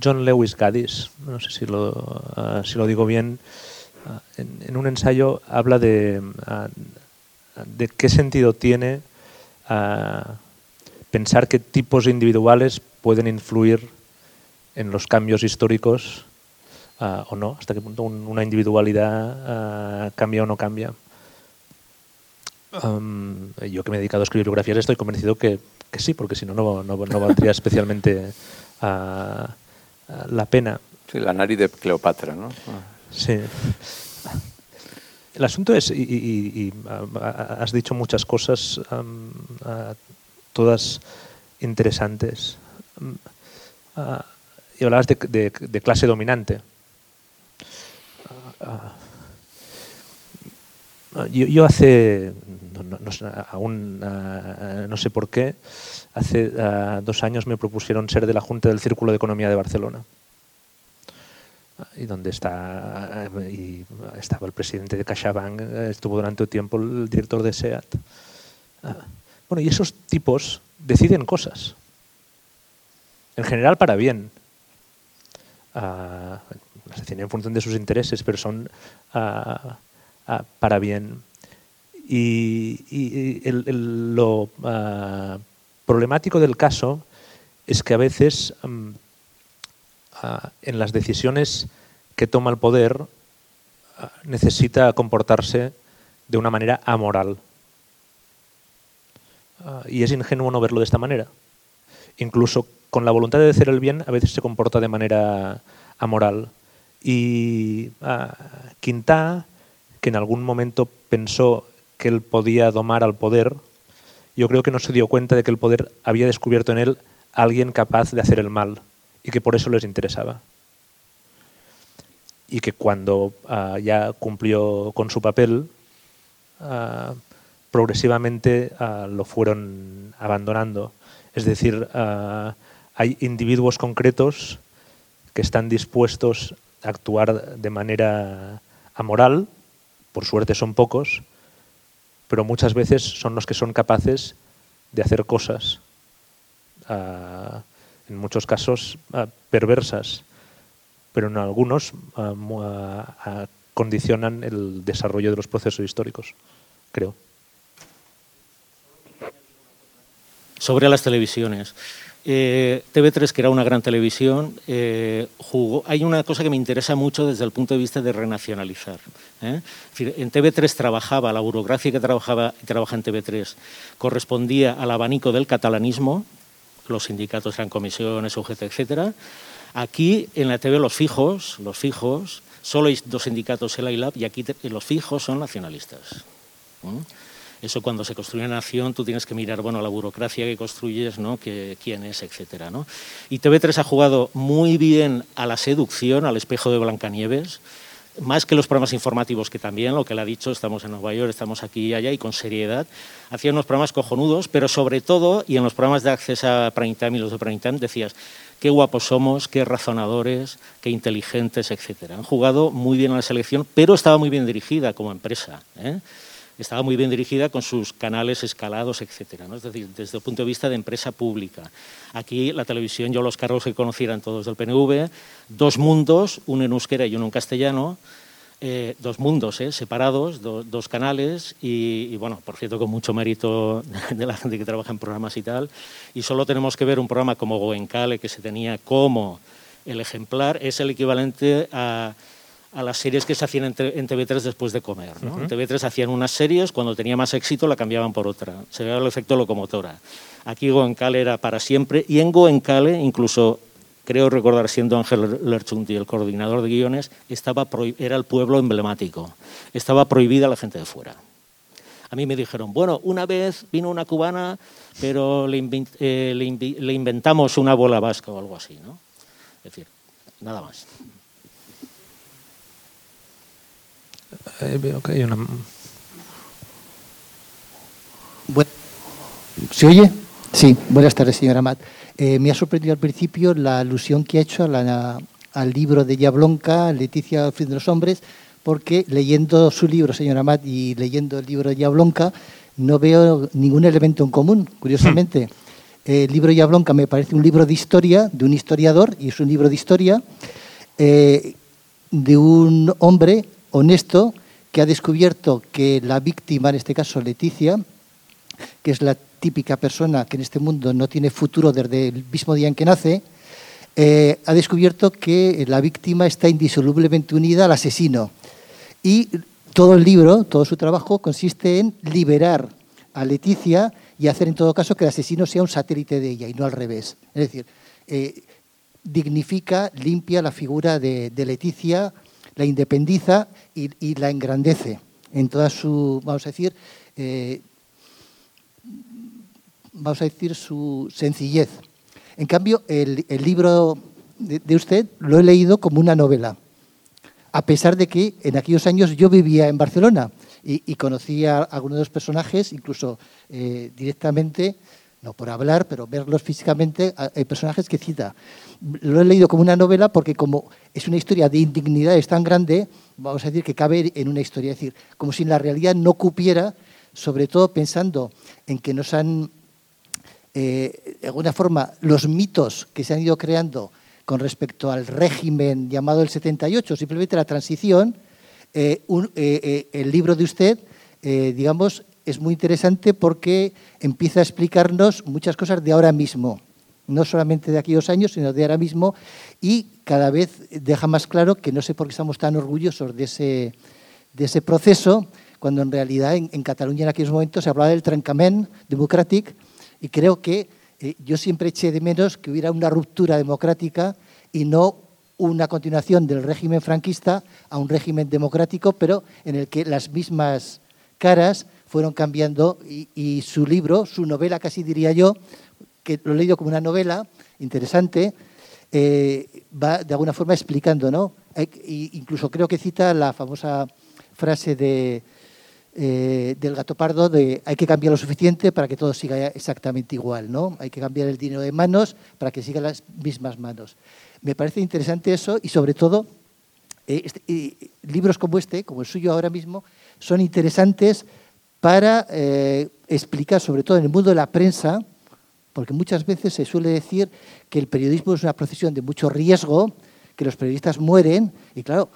John Lewis Gaddis, no sé si lo, ah, si lo digo bien, en, un ensayo habla de, de qué sentido tiene pensar que tipos individuales pueden influir en los cambios históricos o no, hasta qué punto una individualidad cambia o no cambia. yo que me he dedicado a escribir biografías estoy convencido que, que sí, porque si no, no, no, valdría especialmente la pena. Sí, la nariz de Cleopatra, ¿no? Sí. El asunto es, y, has dicho muchas cosas, todas interesantes. y hablabas de, clase dominante. Yo, hace, no, aún no sé por qué, hace dos años me propusieron ser de la Junta del Círculo de Economía de Barcelona y donde está estaba el presidente de CaixaBank, estuvo durante un tiempo el director de SEAT. Ah, bueno, y esos tipos deciden cosas. En general para bien. En función de sus intereses, pero son ah, para bien. Y, lo problemático del caso es que a veces mm, en las decisiones que toma el poder necesita comportarse de una manera amoral. y es ingenuo no verlo de esta manera. Incluso con la voluntad de hacer el bien a veces se comporta de manera amoral. Y Quintá, que en algún momento pensó que él podía domar al poder, yo creo que no se dio cuenta de que el poder había descubierto en él alguien capaz de hacer el mal y que por eso les interesaba. Y que cuando ah, ya cumplió con su papel, ah, progresivamente ah, lo fueron abandonando. Es decir, hay individuos concretos que están dispuestos actuar de manera amoral, por suerte son pocos, pero muchas veces son los que son capaces de hacer cosas en muchos casos ah, perversas, pero en algunos ah, condicionan el desarrollo de los procesos históricos, creo. Sobre las televisiones. Eh, TV3, que era una gran televisión, eh, jugó. Hay una cosa que me interesa mucho desde el punto de vista de renacionalizar. ¿eh? en TV3 trabajaba, la burocracia que trabajaba, trabaja en TV3 correspondía al abanico del catalanismo, los sindicatos eran comisiones, UGT, etcétera. Aquí en la TV los fijos, los fijos, solo hay dos sindicatos, el ILAB, y aquí los fijos son nacionalistas. Eso cuando se construye una nación tú tienes que mirar bueno, la burocracia que construyes, ¿no? que, quién es, etcétera. ¿no? Y TV3 ha jugado muy bien a la seducción, al espejo de Blancanieves, más que los programas informativos, que también, lo que le ha dicho, estamos en Nueva York, estamos aquí y allá, y con seriedad, hacía unos programas cojonudos, pero sobre todo, y en los programas de acceso a Prime Time y los de Prime Time, decías, qué guapos somos, qué razonadores, qué inteligentes, etc. Han jugado muy bien a la selección, pero estaba muy bien dirigida como empresa. ¿eh? Estaba muy bien dirigida con sus canales escalados, etcétera. ¿no? Es decir, desde el punto de vista de empresa pública. Aquí la televisión, yo los cargos que conocieran todos del PNV, dos mundos, uno en euskera y uno en castellano, eh, dos mundos eh, separados, dos canales y, bueno, por cierto, con mucho mérito de la gente que trabaja en programas y tal. Y solo tenemos que ver un programa como Goencale, que se tenía como el ejemplar, es el equivalente a, las series que se hacían en, TV3 después de comer. En TV3 hacían unas series, cuando tenía más éxito la cambiaban por otra. Se veía el efecto locomotora. Aquí Goencale era para siempre y en Goencale incluso creo recordar siendo Ángel Lerchunti el coordinador de guiones, estaba era el pueblo emblemático. Estaba prohibida la gente de fuera. A mí me dijeron, bueno, una vez vino una cubana, pero le, eh, inventamos una bola vasca o algo así, ¿no? Es decir, nada más. Eh, ¿Se oye? Sí, buenas tardes, señora Matt. Eh, me ha sorprendido al principio la alusión que ha hecho al libro de Yablonca, Leticia, fin de los hombres, porque leyendo su libro, señora Matt, y leyendo el libro de Yablonca, no veo ningún elemento en común, curiosamente. Hmm. El libro de Yablonca me parece un libro de historia, de un historiador, y es un libro de historia eh, de un hombre honesto que ha descubierto que la víctima, en este caso Leticia, que es la típica persona que en este mundo no tiene futuro desde el mismo día en que nace, eh, ha descubierto que la víctima está indisolublemente unida al asesino. Y todo el libro, todo su trabajo consiste en liberar a Leticia y hacer en todo caso que el asesino sea un satélite de ella y no al revés. Es decir, eh, dignifica, limpia la figura de, Leticia, la independiza y, la engrandece en toda su, vamos a decir, eh, vamos a decir, su sencillez. En cambio, el, libro de, usted lo he leído como una novela, a pesar de que en aquellos años yo vivía en Barcelona y, conocía a algunos de los personajes, incluso eh, directamente, no por hablar, pero verlos físicamente, hay personajes que cita. Lo he leído como una novela porque como es una historia de indignidades tan grande, vamos a decir que cabe en una historia, es decir, como si la realidad no cupiera, sobre todo pensando en que nos han eh, de alguna forma, los mitos que se han ido creando con respecto al régimen llamado el 78, simplemente la transición, eh, eh, el libro de usted, digamos, es muy interesante porque empieza a explicarnos muchas cosas de ahora mismo, no solamente de aquellos años, sino de ahora mismo, y cada vez deja más claro que no sé por qué estamos tan orgullosos de ese, de ese proceso, cuando en realidad en, Cataluña en aquellos momentos se hablaba del trencament democrático, y creo que eh, yo siempre eché de menos que hubiera una ruptura democrática y no una continuación del régimen franquista a un régimen democrático, pero en el que las mismas caras fueron cambiando y, su libro, su novela casi diría yo, que lo he leído como una novela interesante, eh, va de alguna forma explicando, ¿no? incluso creo que cita la famosa frase de eh, del gato pardo de hay que cambiar lo suficiente para que todo siga exactamente igual, ¿no? Hay que cambiar el dinero de manos para que sigan las mismas manos. Me parece interesante eso y sobre todo eh, este, libros como este, como el suyo ahora mismo, son interesantes para eh, explicar, sobre todo en el mundo de la prensa, porque muchas veces se suele decir que el periodismo es una profesión de mucho riesgo, que los periodistas mueren, y claro,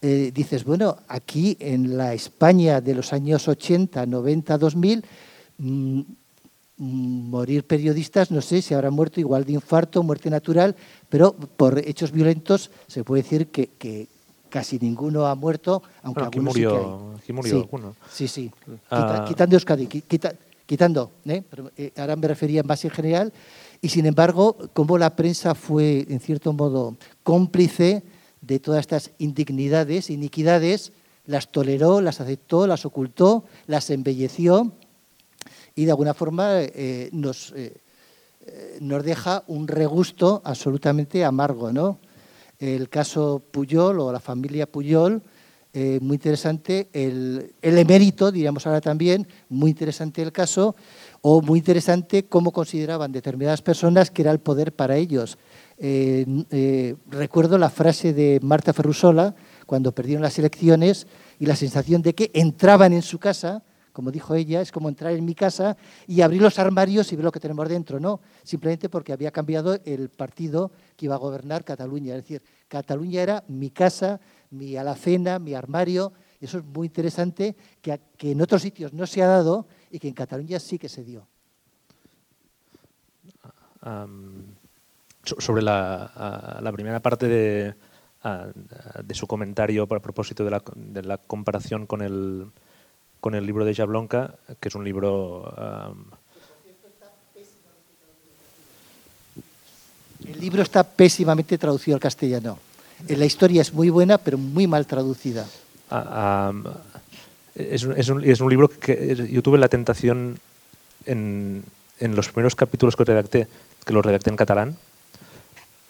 eh, dices, bueno, aquí en la España de los años 80, 90, 2000, morir periodistas, no sé si habrán muerto igual de infarto, muerte natural, pero por hechos violentos se puede decir que, casi ninguno ha muerto, aunque aquí murió, sí murió sí, alguno. Sí, sí, ah. quitando Euskadi, quitando, ¿eh? Pero, eh, ahora me refería más en general, y sin embargo, como la prensa fue, en cierto modo, cómplice de todas estas indignidades, iniquidades, las toleró, las aceptó, las ocultó, las embelleció y de alguna forma eh, nos, eh, eh, nos deja un regusto absolutamente amargo. ¿no? El caso Puyol o la familia Puyol, muy interesante, el, el emérito, diríamos ahora también, muy interesante el caso, o muy interesante cómo consideraban determinadas personas que era el poder para ellos. Eh, eh, recuerdo la frase de Marta Ferrusola cuando perdieron las elecciones y la sensación de que entraban en su casa como dijo ella, es como entrar en mi casa y abrir los armarios y ver lo que tenemos dentro, no, simplemente porque había cambiado el partido que iba a gobernar Cataluña, es decir, Cataluña era mi casa, mi alacena, mi armario, eso es muy interesante, que, en otros sitios no se ha dado y que en Cataluña sí que se dio. Sobre la, primera parte de, su comentario a propósito de la, comparación con el, con el libro de Jablonka, que es un libro... Um, el libro está pésimamente traducido al castellano. La historia es muy buena, pero muy mal traducida. Um, es, es, un, es, un, libro que yo tuve la tentación en, en los primeros capítulos que redacté, que los redacté en catalán,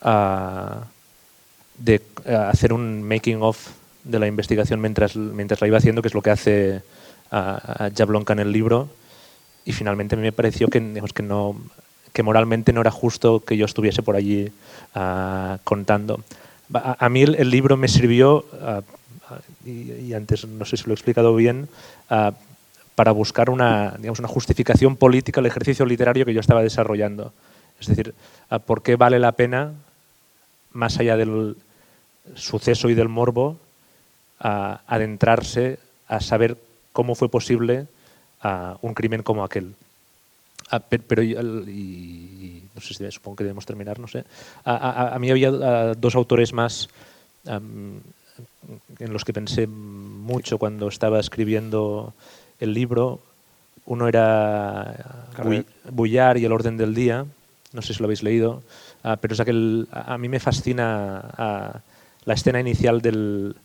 uh, de hacer un making of de la investigación mientras, mientras la iba haciendo, que es lo que hace a, Jablonka en el libro, y finalmente me pareció que, digamos, que, no, que moralmente no era justo que yo estuviese por allí uh, contando. A, a, mí el, el, libro me sirvió, uh, y, y, antes no sé si lo he explicado bien, para buscar una, digamos, una justificación política al ejercicio literario que yo estaba desarrollando. Es decir, ¿por qué vale la pena más allá del suceso y del morbo, a adentrarse a saber cómo fue posible un crimen como aquel. pero, y, no sé si supongo que debemos terminar, no sé. A, mí había dos autores más um, en los que pensé mucho cuando estaba escribiendo el libro. Uno era Bullar y el orden del día, no sé si lo habéis leído, uh, pero es aquel, a mí me fascina la escena inicial del,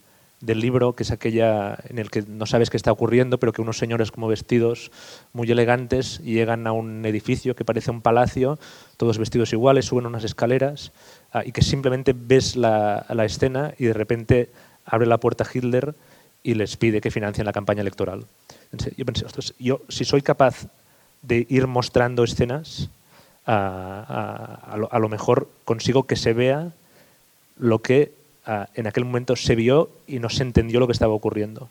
del, libro, que es aquella en el que no sabes qué está ocurriendo, pero que unos señores como vestidos muy elegantes llegan a un edificio que parece un palacio, todos vestidos iguales, suben unas escaleras uh, y que simplemente ves la, la escena y de repente abre la puerta Hitler y les pide que financien la campaña electoral. Yo pensé, ostras, yo si soy capaz de ir mostrando escenas a, a, lo, a, lo, mejor consigo que se vea lo que a, en aquel momento se vio y no se entendió lo que estaba ocurriendo.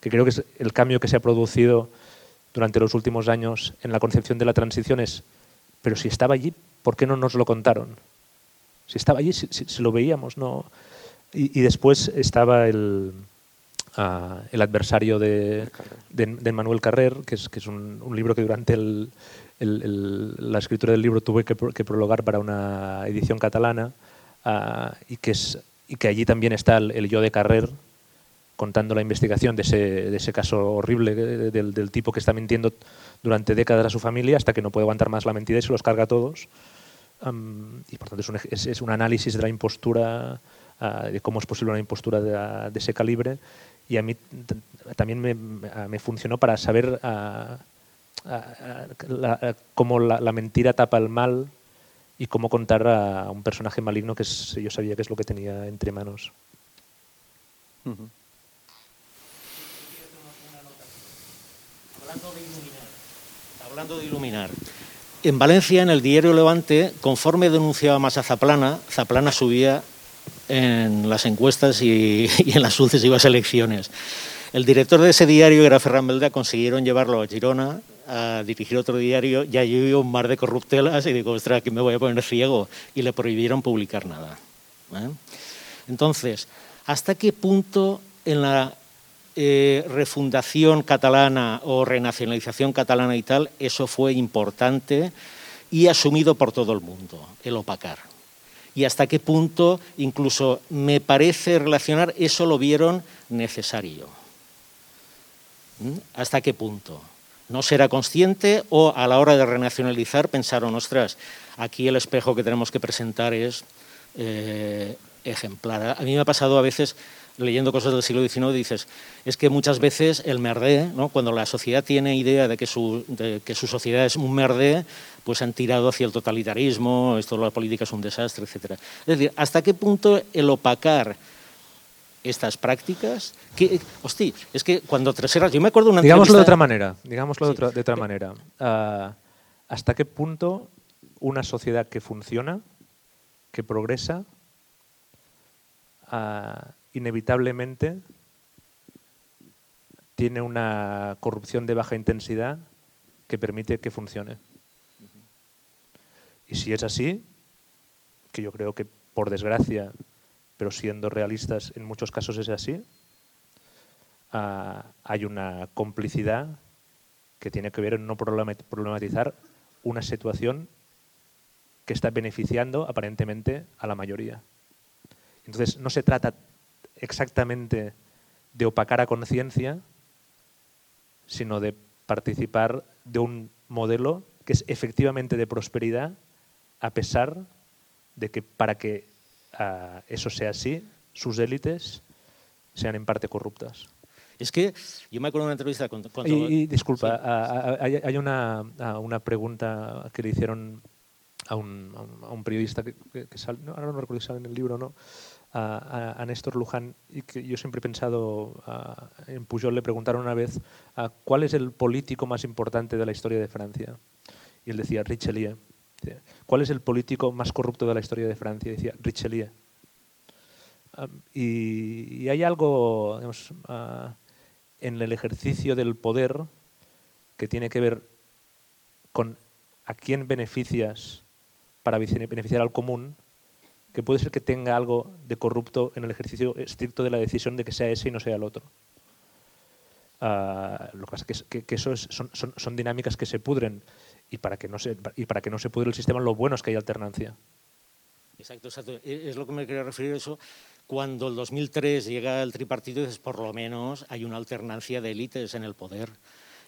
Que creo que es el cambio que se ha producido durante los últimos años en la concepción de la transición es, pero si estaba allí, ¿por qué no nos lo contaron? Si estaba allí, si, si, si lo veíamos, no. Y, y después estaba el, uh, el adversario de, de, de, Manuel Carrer, que es, que es un, un libro que durante el, el, el, la escritura del libro tuve que, que, prologar para una edición catalana uh, y, que es, y que allí también está el, el, yo de Carrer contando la investigación de ese, de ese caso horrible del, del, tipo que está mintiendo durante décadas a su familia hasta que no puede aguantar más la mentira y se los carga a todos. Um, y por tanto es un, es, es un, análisis de la impostura, uh, de cómo es posible una impostura de, de ese calibre. Y a mí también me, me funcionó para saber uh, la, cómo la, la, mentira tapa el mal y cómo contar a un personaje maligno que es, yo sabía que es lo que tenía entre manos. Uh -huh. Hablando de iluminar, hablando de iluminar. En Valencia, en el diario Levante, conforme denunciaba más a Zaplana, Zaplana subía en las encuestas y, y en las sucesivas elecciones. El director de ese diario, que era Ferran Belda, consiguieron llevarlo a Girona a dirigir otro diario, ya yo un mar de corruptelas y digo, ostras, que me voy a poner ciego, y le prohibieron publicar nada. ¿eh? Entonces, ¿hasta qué punto en la eh, refundación catalana o renacionalización catalana y tal, eso fue importante y asumido por todo el mundo, el opacar? Y hasta qué punto, incluso me parece relacionar, eso lo vieron necesario. ¿Mm? ¿Hasta qué punto? No será consciente o a la hora de renacionalizar pensaron, ostras, aquí el espejo que tenemos que presentar es eh, ejemplar. A mí me ha pasado a veces leyendo cosas del siglo XIX, dices, es que muchas veces el merdé, cuando la sociedad tiene idea de que, su, de que su sociedad es un merdé, pues han tirado hacia el totalitarismo, esto la política es un desastre, etc. Es decir, ¿hasta qué punto el opacar estas prácticas que hostia, es que cuando Treseras yo me acuerdo una digámoslo de otra manera digámoslo sí. de, otra, de otra manera uh, hasta qué punto una sociedad que funciona que progresa uh, inevitablemente tiene una corrupción de baja intensidad que permite que funcione. Y si es así, que yo creo que por desgracia, pero siendo realistas en muchos casos es así, ah, hay una complicidad que tiene que ver en no problematizar una situación que está beneficiando aparentemente a la mayoría. Entonces, no se trata exactamente de opacar a conciencia, sino de participar de un modelo que es efectivamente de prosperidad, a pesar de que para que uh, eso sea así, sus élites sean en parte corruptas. Es que yo me acuerdo de una entrevista con... con y, y, disculpa, sí. hay, hay, una, una pregunta que le hicieron a un, a un periodista que, que, que sale, no, ahora no recuerdo si sale en el libro, ¿no? a, a, Néstor Luján y que yo siempre he pensado, en Pujol le preguntaron una vez cuál es el político más importante de la historia de Francia. Y él decía Richelieu. ¿Cuál es el político más corrupto de la historia de Francia? Decía Richelieu. Y, hay algo uh, en el ejercicio del poder que tiene que ver con a quién beneficias para beneficiar al común que puede ser que tenga algo de corrupto en el ejercicio estricto de la decisión de que sea ese y no sea el otro. Uh, lo que pasa es que, que eso es, son, son, son, dinámicas que se pudren y para que no se y para que no se pudre el sistema lo bueno es que hay alternancia. Exacto, exacto. E, es lo que me quería referir eso. Cuando el 2003 llega el tripartito, dices, por lo menos hay una alternancia de élites en el poder.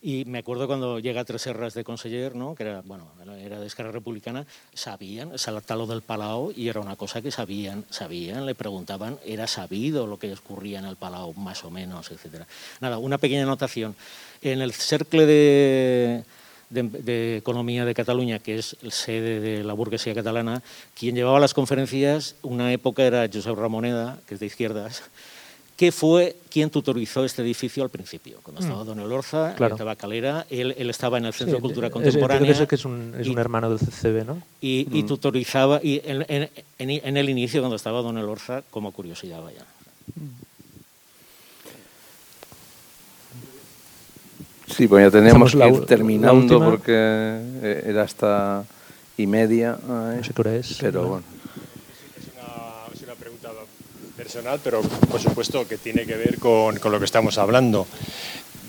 Y me acuerdo cuando llega Tres Serras de conseller, ¿no? que era, bueno, era de Esquerra Republicana, sabían, salta lo del Palau y era una cosa que sabían, sabían, le preguntaban, era sabido lo que ocurría en el Palau, más o menos, etc. Nada, una pequeña anotación. En el cercle de, de, de, Economía de Cataluña, que es el sede de la burguesía catalana, quien llevaba las conferencias, una época era Josep Ramoneda, que es de izquierdas, que fue quien tutorizó este edificio al principio. Cuando estaba mm. Don Elorza, claro. estaba Calera, él, él, estaba en el Centro sí, de Cultura Contemporánea. Es, que es un, es y, un hermano del CCB, ¿no? Y, mm. y tutorizaba, y en, en, en, en, el inicio, cuando estaba Don Elorza, como curiosidad, vaya. Sí, pues ya teníamos que ir terminando porque eh, era hasta y media. ¿eh? No sé qué hora es. Pero bueno. personal, pero por supuesto que tiene que ver con, con, lo que estamos hablando.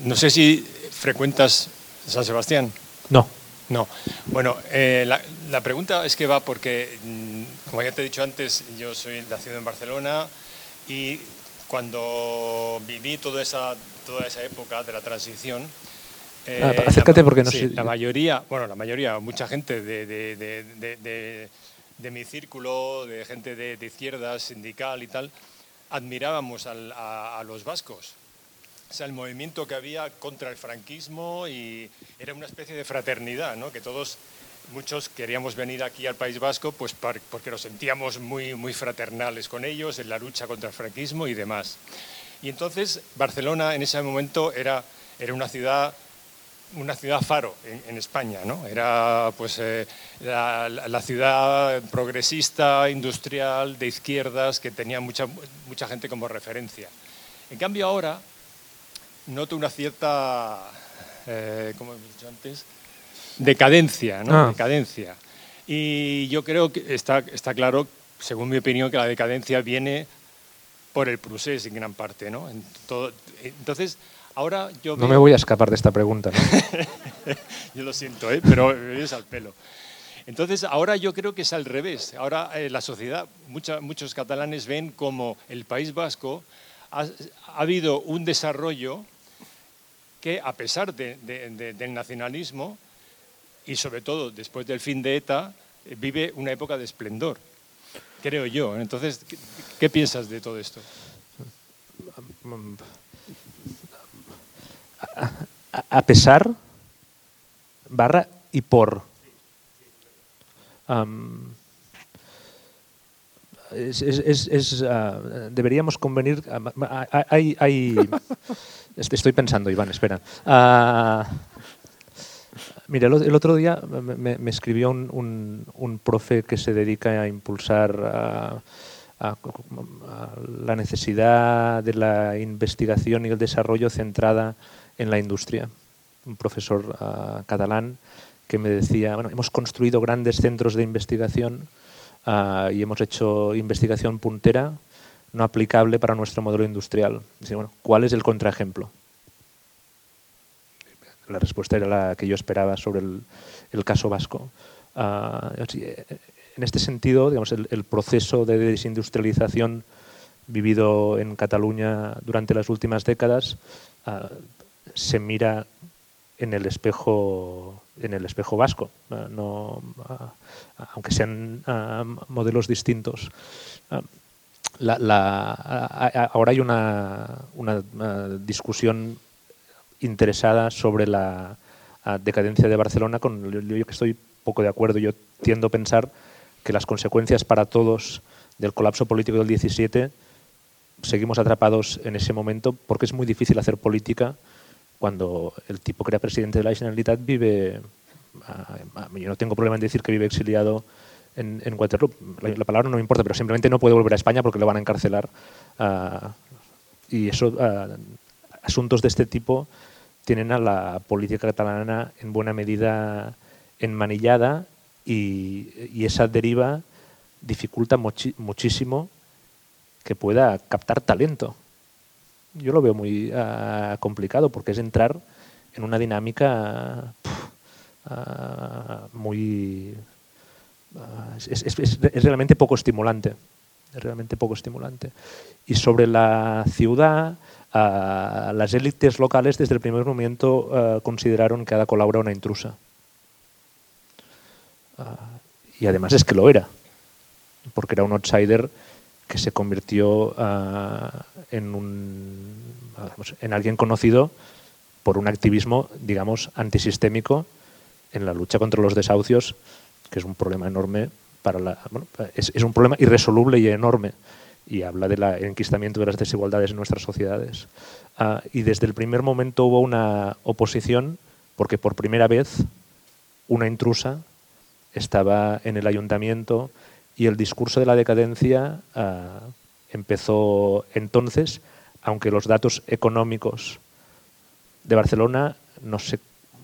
No sé si frecuentas San Sebastián. No. No. Bueno, eh, la, la, pregunta es que va porque, mm, como ya te he dicho antes, yo soy nacido en Barcelona y cuando viví toda esa, toda esa época de la transición, eh, ah, acércate porque no sí, sé. La mayoría, bueno, la mayoría, mucha gente de, de, de, de mi círculo, de gente de, izquierda, sindical y tal, admirábamos al, a, a, los vascos. O sea, el movimiento que había contra el franquismo y era una especie de fraternidad, ¿no? Que todos, muchos queríamos venir aquí al País Vasco pues porque nos sentíamos muy, muy fraternales con ellos en la lucha contra el franquismo y demás. Y entonces Barcelona en ese momento era, era una ciudad una ciudad faro en, en España, ¿no? Era pues eh, la, la, ciudad progresista, industrial, de izquierdas, que tenía mucha, mucha gente como referencia. En cambio ahora noto una cierta, eh, como he dicho antes, decadencia, ¿no? Ah. Decadencia. Y yo creo que está, está claro, según mi opinión, que la decadencia viene por el procés en gran parte, ¿no? En todo, entonces, Ahora yo no me voy a escapar de esta pregunta. ¿no? yo lo siento, ¿eh? pero es al pelo. Entonces, ahora yo creo que es al revés. Ahora eh, la sociedad, mucha, muchos catalanes ven como el País Vasco ha, ha habido un desarrollo que, a pesar de, de, de, del nacionalismo y sobre todo después del fin de ETA, vive una época de esplendor, creo yo. Entonces, ¿qué, qué piensas de todo esto? A pesar, barra y por. Es, es, uh, deberíamos convenir. Uh, hay, estoy pensando, Iván, espera. Uh, mira, el, otro día me, me escribió un, un, un, profe que se dedica a impulsar la necesidad de la investigación y el desarrollo centrada en la industria. Un profesor ah, catalán que me decía, bueno, hemos construido grandes centros de investigación ah, y hemos hecho investigación puntera no aplicable para nuestro modelo industrial. bueno, ¿Cuál es el contraejemplo? La respuesta era la que yo esperaba sobre el, caso vasco. Ah, en este sentido, digamos, el, proceso de desindustrialización vivido en Cataluña durante las últimas décadas ah, se mira en el espejo en el espejo vasco, ah, no, ah, aunque sean modelos distintos. ahora hay una, una, discusión interesada sobre la decadencia de Barcelona, con yo que estoy poco de acuerdo. Yo tiendo a pensar que las consecuencias para todos del colapso político del 17 seguimos atrapados en ese momento porque es muy difícil hacer política cuando el tipo que era presidente de la Generalitat vive, yo no tengo problema en decir que vive exiliado en, en Waterloo, la, palabra no me importa, pero simplemente no puede volver a España porque lo van a encarcelar. Ah, y eso, ah, asuntos de este tipo tienen a la política catalana en buena medida enmanillada y, esa deriva dificulta muchísimo que pueda captar talento. Yo lo veo muy ah, complicado porque es entrar en una dinámica ah, muy... Ah, es, realmente poco estimulante. Es realmente poco estimulante. Y sobre la ciudad, las élites locales desde el primer momento consideraron que Ada Colau era una intrusa. y además es que lo era, porque era un outsider que se convirtió uh, en, un, en alguien conocido por un activismo, digamos, antisistémico en la lucha contra los desahucios, que es un problema enorme para la, es, un problema irresoluble y enorme y habla del enquistamiento de las desigualdades en nuestras sociedades. Uh, y desde el primer momento hubo una oposición porque por primera vez una intrusa estaba en el ayuntamiento y el discurso de la decadencia uh, empezó entonces, aunque los datos económicos de Barcelona no se,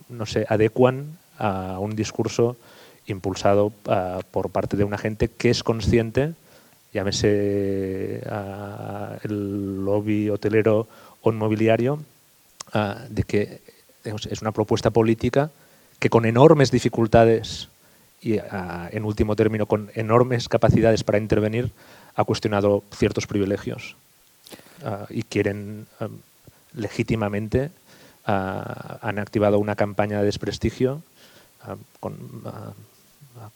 no se adecuan a un discurso impulsado uh, por parte de una gente que es consciente, llámese uh, el lobby hotelero o inmobiliario, de que es una propuesta política que con enormes dificultades y ah, en último término con enormes capacidades para intervenir, ha cuestionado ciertos privilegios ah, y quieren ah, legítimamente, han activado una campaña de desprestigio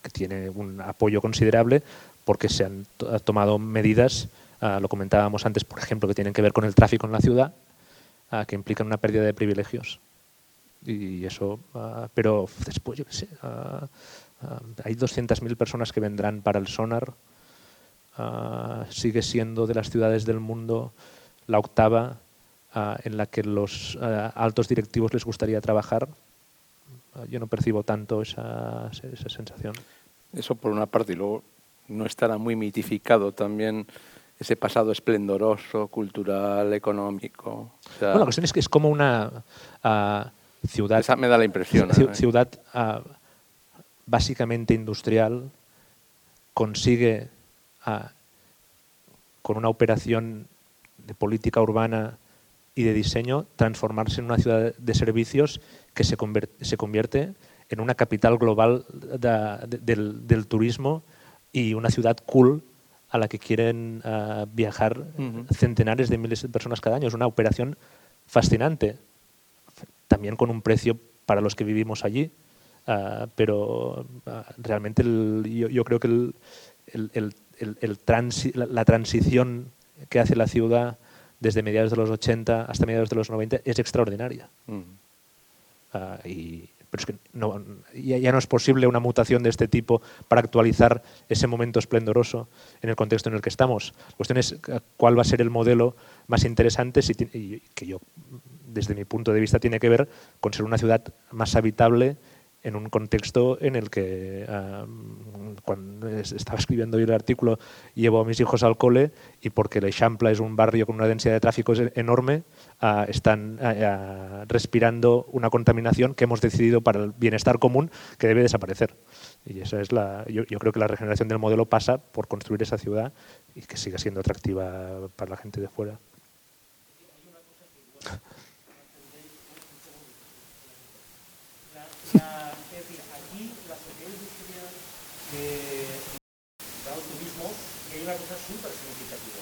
que tiene un apoyo considerable porque se han tomado medidas, lo comentábamos antes, por ejemplo, que tienen que ver con el tráfico en la ciudad, que implican una pérdida de privilegios. Y eso, pero después, yo qué sé, Uh, hay 200.000 personas que vendrán para el sonar. Uh, sigue siendo de las ciudades del mundo la octava uh, en la que los altos directivos les gustaría trabajar. yo no percibo tanto esa, esa, sensación. Eso por una parte, y luego no estará muy mitificado también ese pasado esplendoroso, cultural, económico. bueno, la cuestión es que es como una ciudad... Esa me da la impresión. Ciudad básicamente industrial consigue, con una operación de política urbana y de diseño, transformarse en una ciudad de servicios que se, convierte, en una capital global del, turismo y una ciudad cool a la que quieren ah, viajar centenares de miles de personas cada año. Es una operación fascinante, también con un precio para los que vivimos allí, Uh, pero uh, realmente el, yo, yo, creo que el, el, el transi, la, la, transición que hace la ciudad desde mediados de los 80 hasta mediados de los 90 es extraordinaria. Mm. Uh, y, pero es que no, ya, ya, no es posible una mutación de este tipo para actualizar ese momento esplendoroso en el contexto en el que estamos. La cuestión es cuál va a ser el modelo más interesante si, y, que yo, desde mi punto de vista, tiene que ver con ser una ciudad más habitable en un contexto en el que ah, cuando estaba escribiendo yo el artículo llevo a mis hijos al cole y porque el Eixample es un barrio con una densidad de tráfico enorme, ah, están ah, respirando una contaminación que hemos decidido para el bienestar común que debe desaparecer. Y esa es la, yo, yo creo que la regeneración del modelo pasa por construir esa ciudad y que siga siendo atractiva para la gente de fuera. La, es decir, aquí la sociedad industrial eh, da turismo y hay una cosa súper significativa.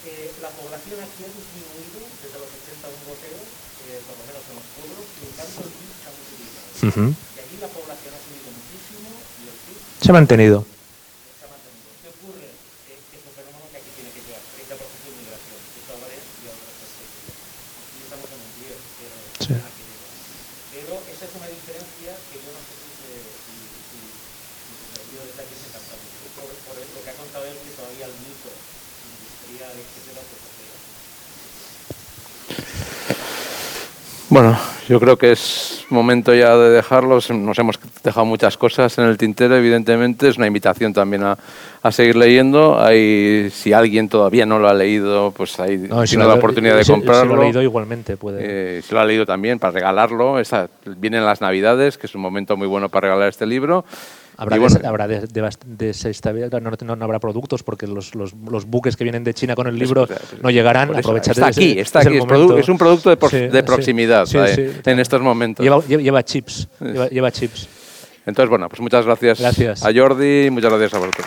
Eh, la población aquí ha disminuido desde los 80 un goteo, eh, por lo menos en los pueblos, y en cambio el PIB se ha multiplicado. Uh -huh. Y aquí la población ha subido muchísimo y el PIB Se ha mantenido. se ha mantenido. ¿Qué ocurre? Eh, que es un fenómeno que aquí tiene que llevar 30% de migración, que todavía y otras perspectivas. Aquí estamos en un 10, pero Sí. hay que llevar. Pero esa es una diferencia que yo no sé si se, si, si, si se debió desde aquí se capta mucho. Por, por lo que ha contado él, que todavía el mito industrial, etcétera, pues se queda. Bueno, yo creo que es momento ya de dejarlos. Nos hemos dejado muchas cosas en el tintero, evidentemente. Es una invitación también a, a seguir leyendo. Hay, si alguien todavía no lo ha leído, pues ahí No, si tiene lo- la oportunidad de si- Si lo comprarlo. ha leído igualmente puede. Eh, si lo ha leído también, para regalarlo. Esa- vienen las Navidades, que es un momento muy bueno para regalar este libro. Habrá, bueno, des- habrá desestabilidad, no, no- no habrá productos porque los, los, los buques que vienen de China con el libro Eso, no llegarán. por eso, Aprovechate está aquí, está es aquí. Es, produ- es un producto de, por- Sí, de proximidad Sí, eh, sí. en estos momentos. Lleva, lleva- lleva chips. Lleva, lleva chips. Entonces, bueno, pues muchas gracias, Gracias. a Jordi y muchas gracias a vosotros.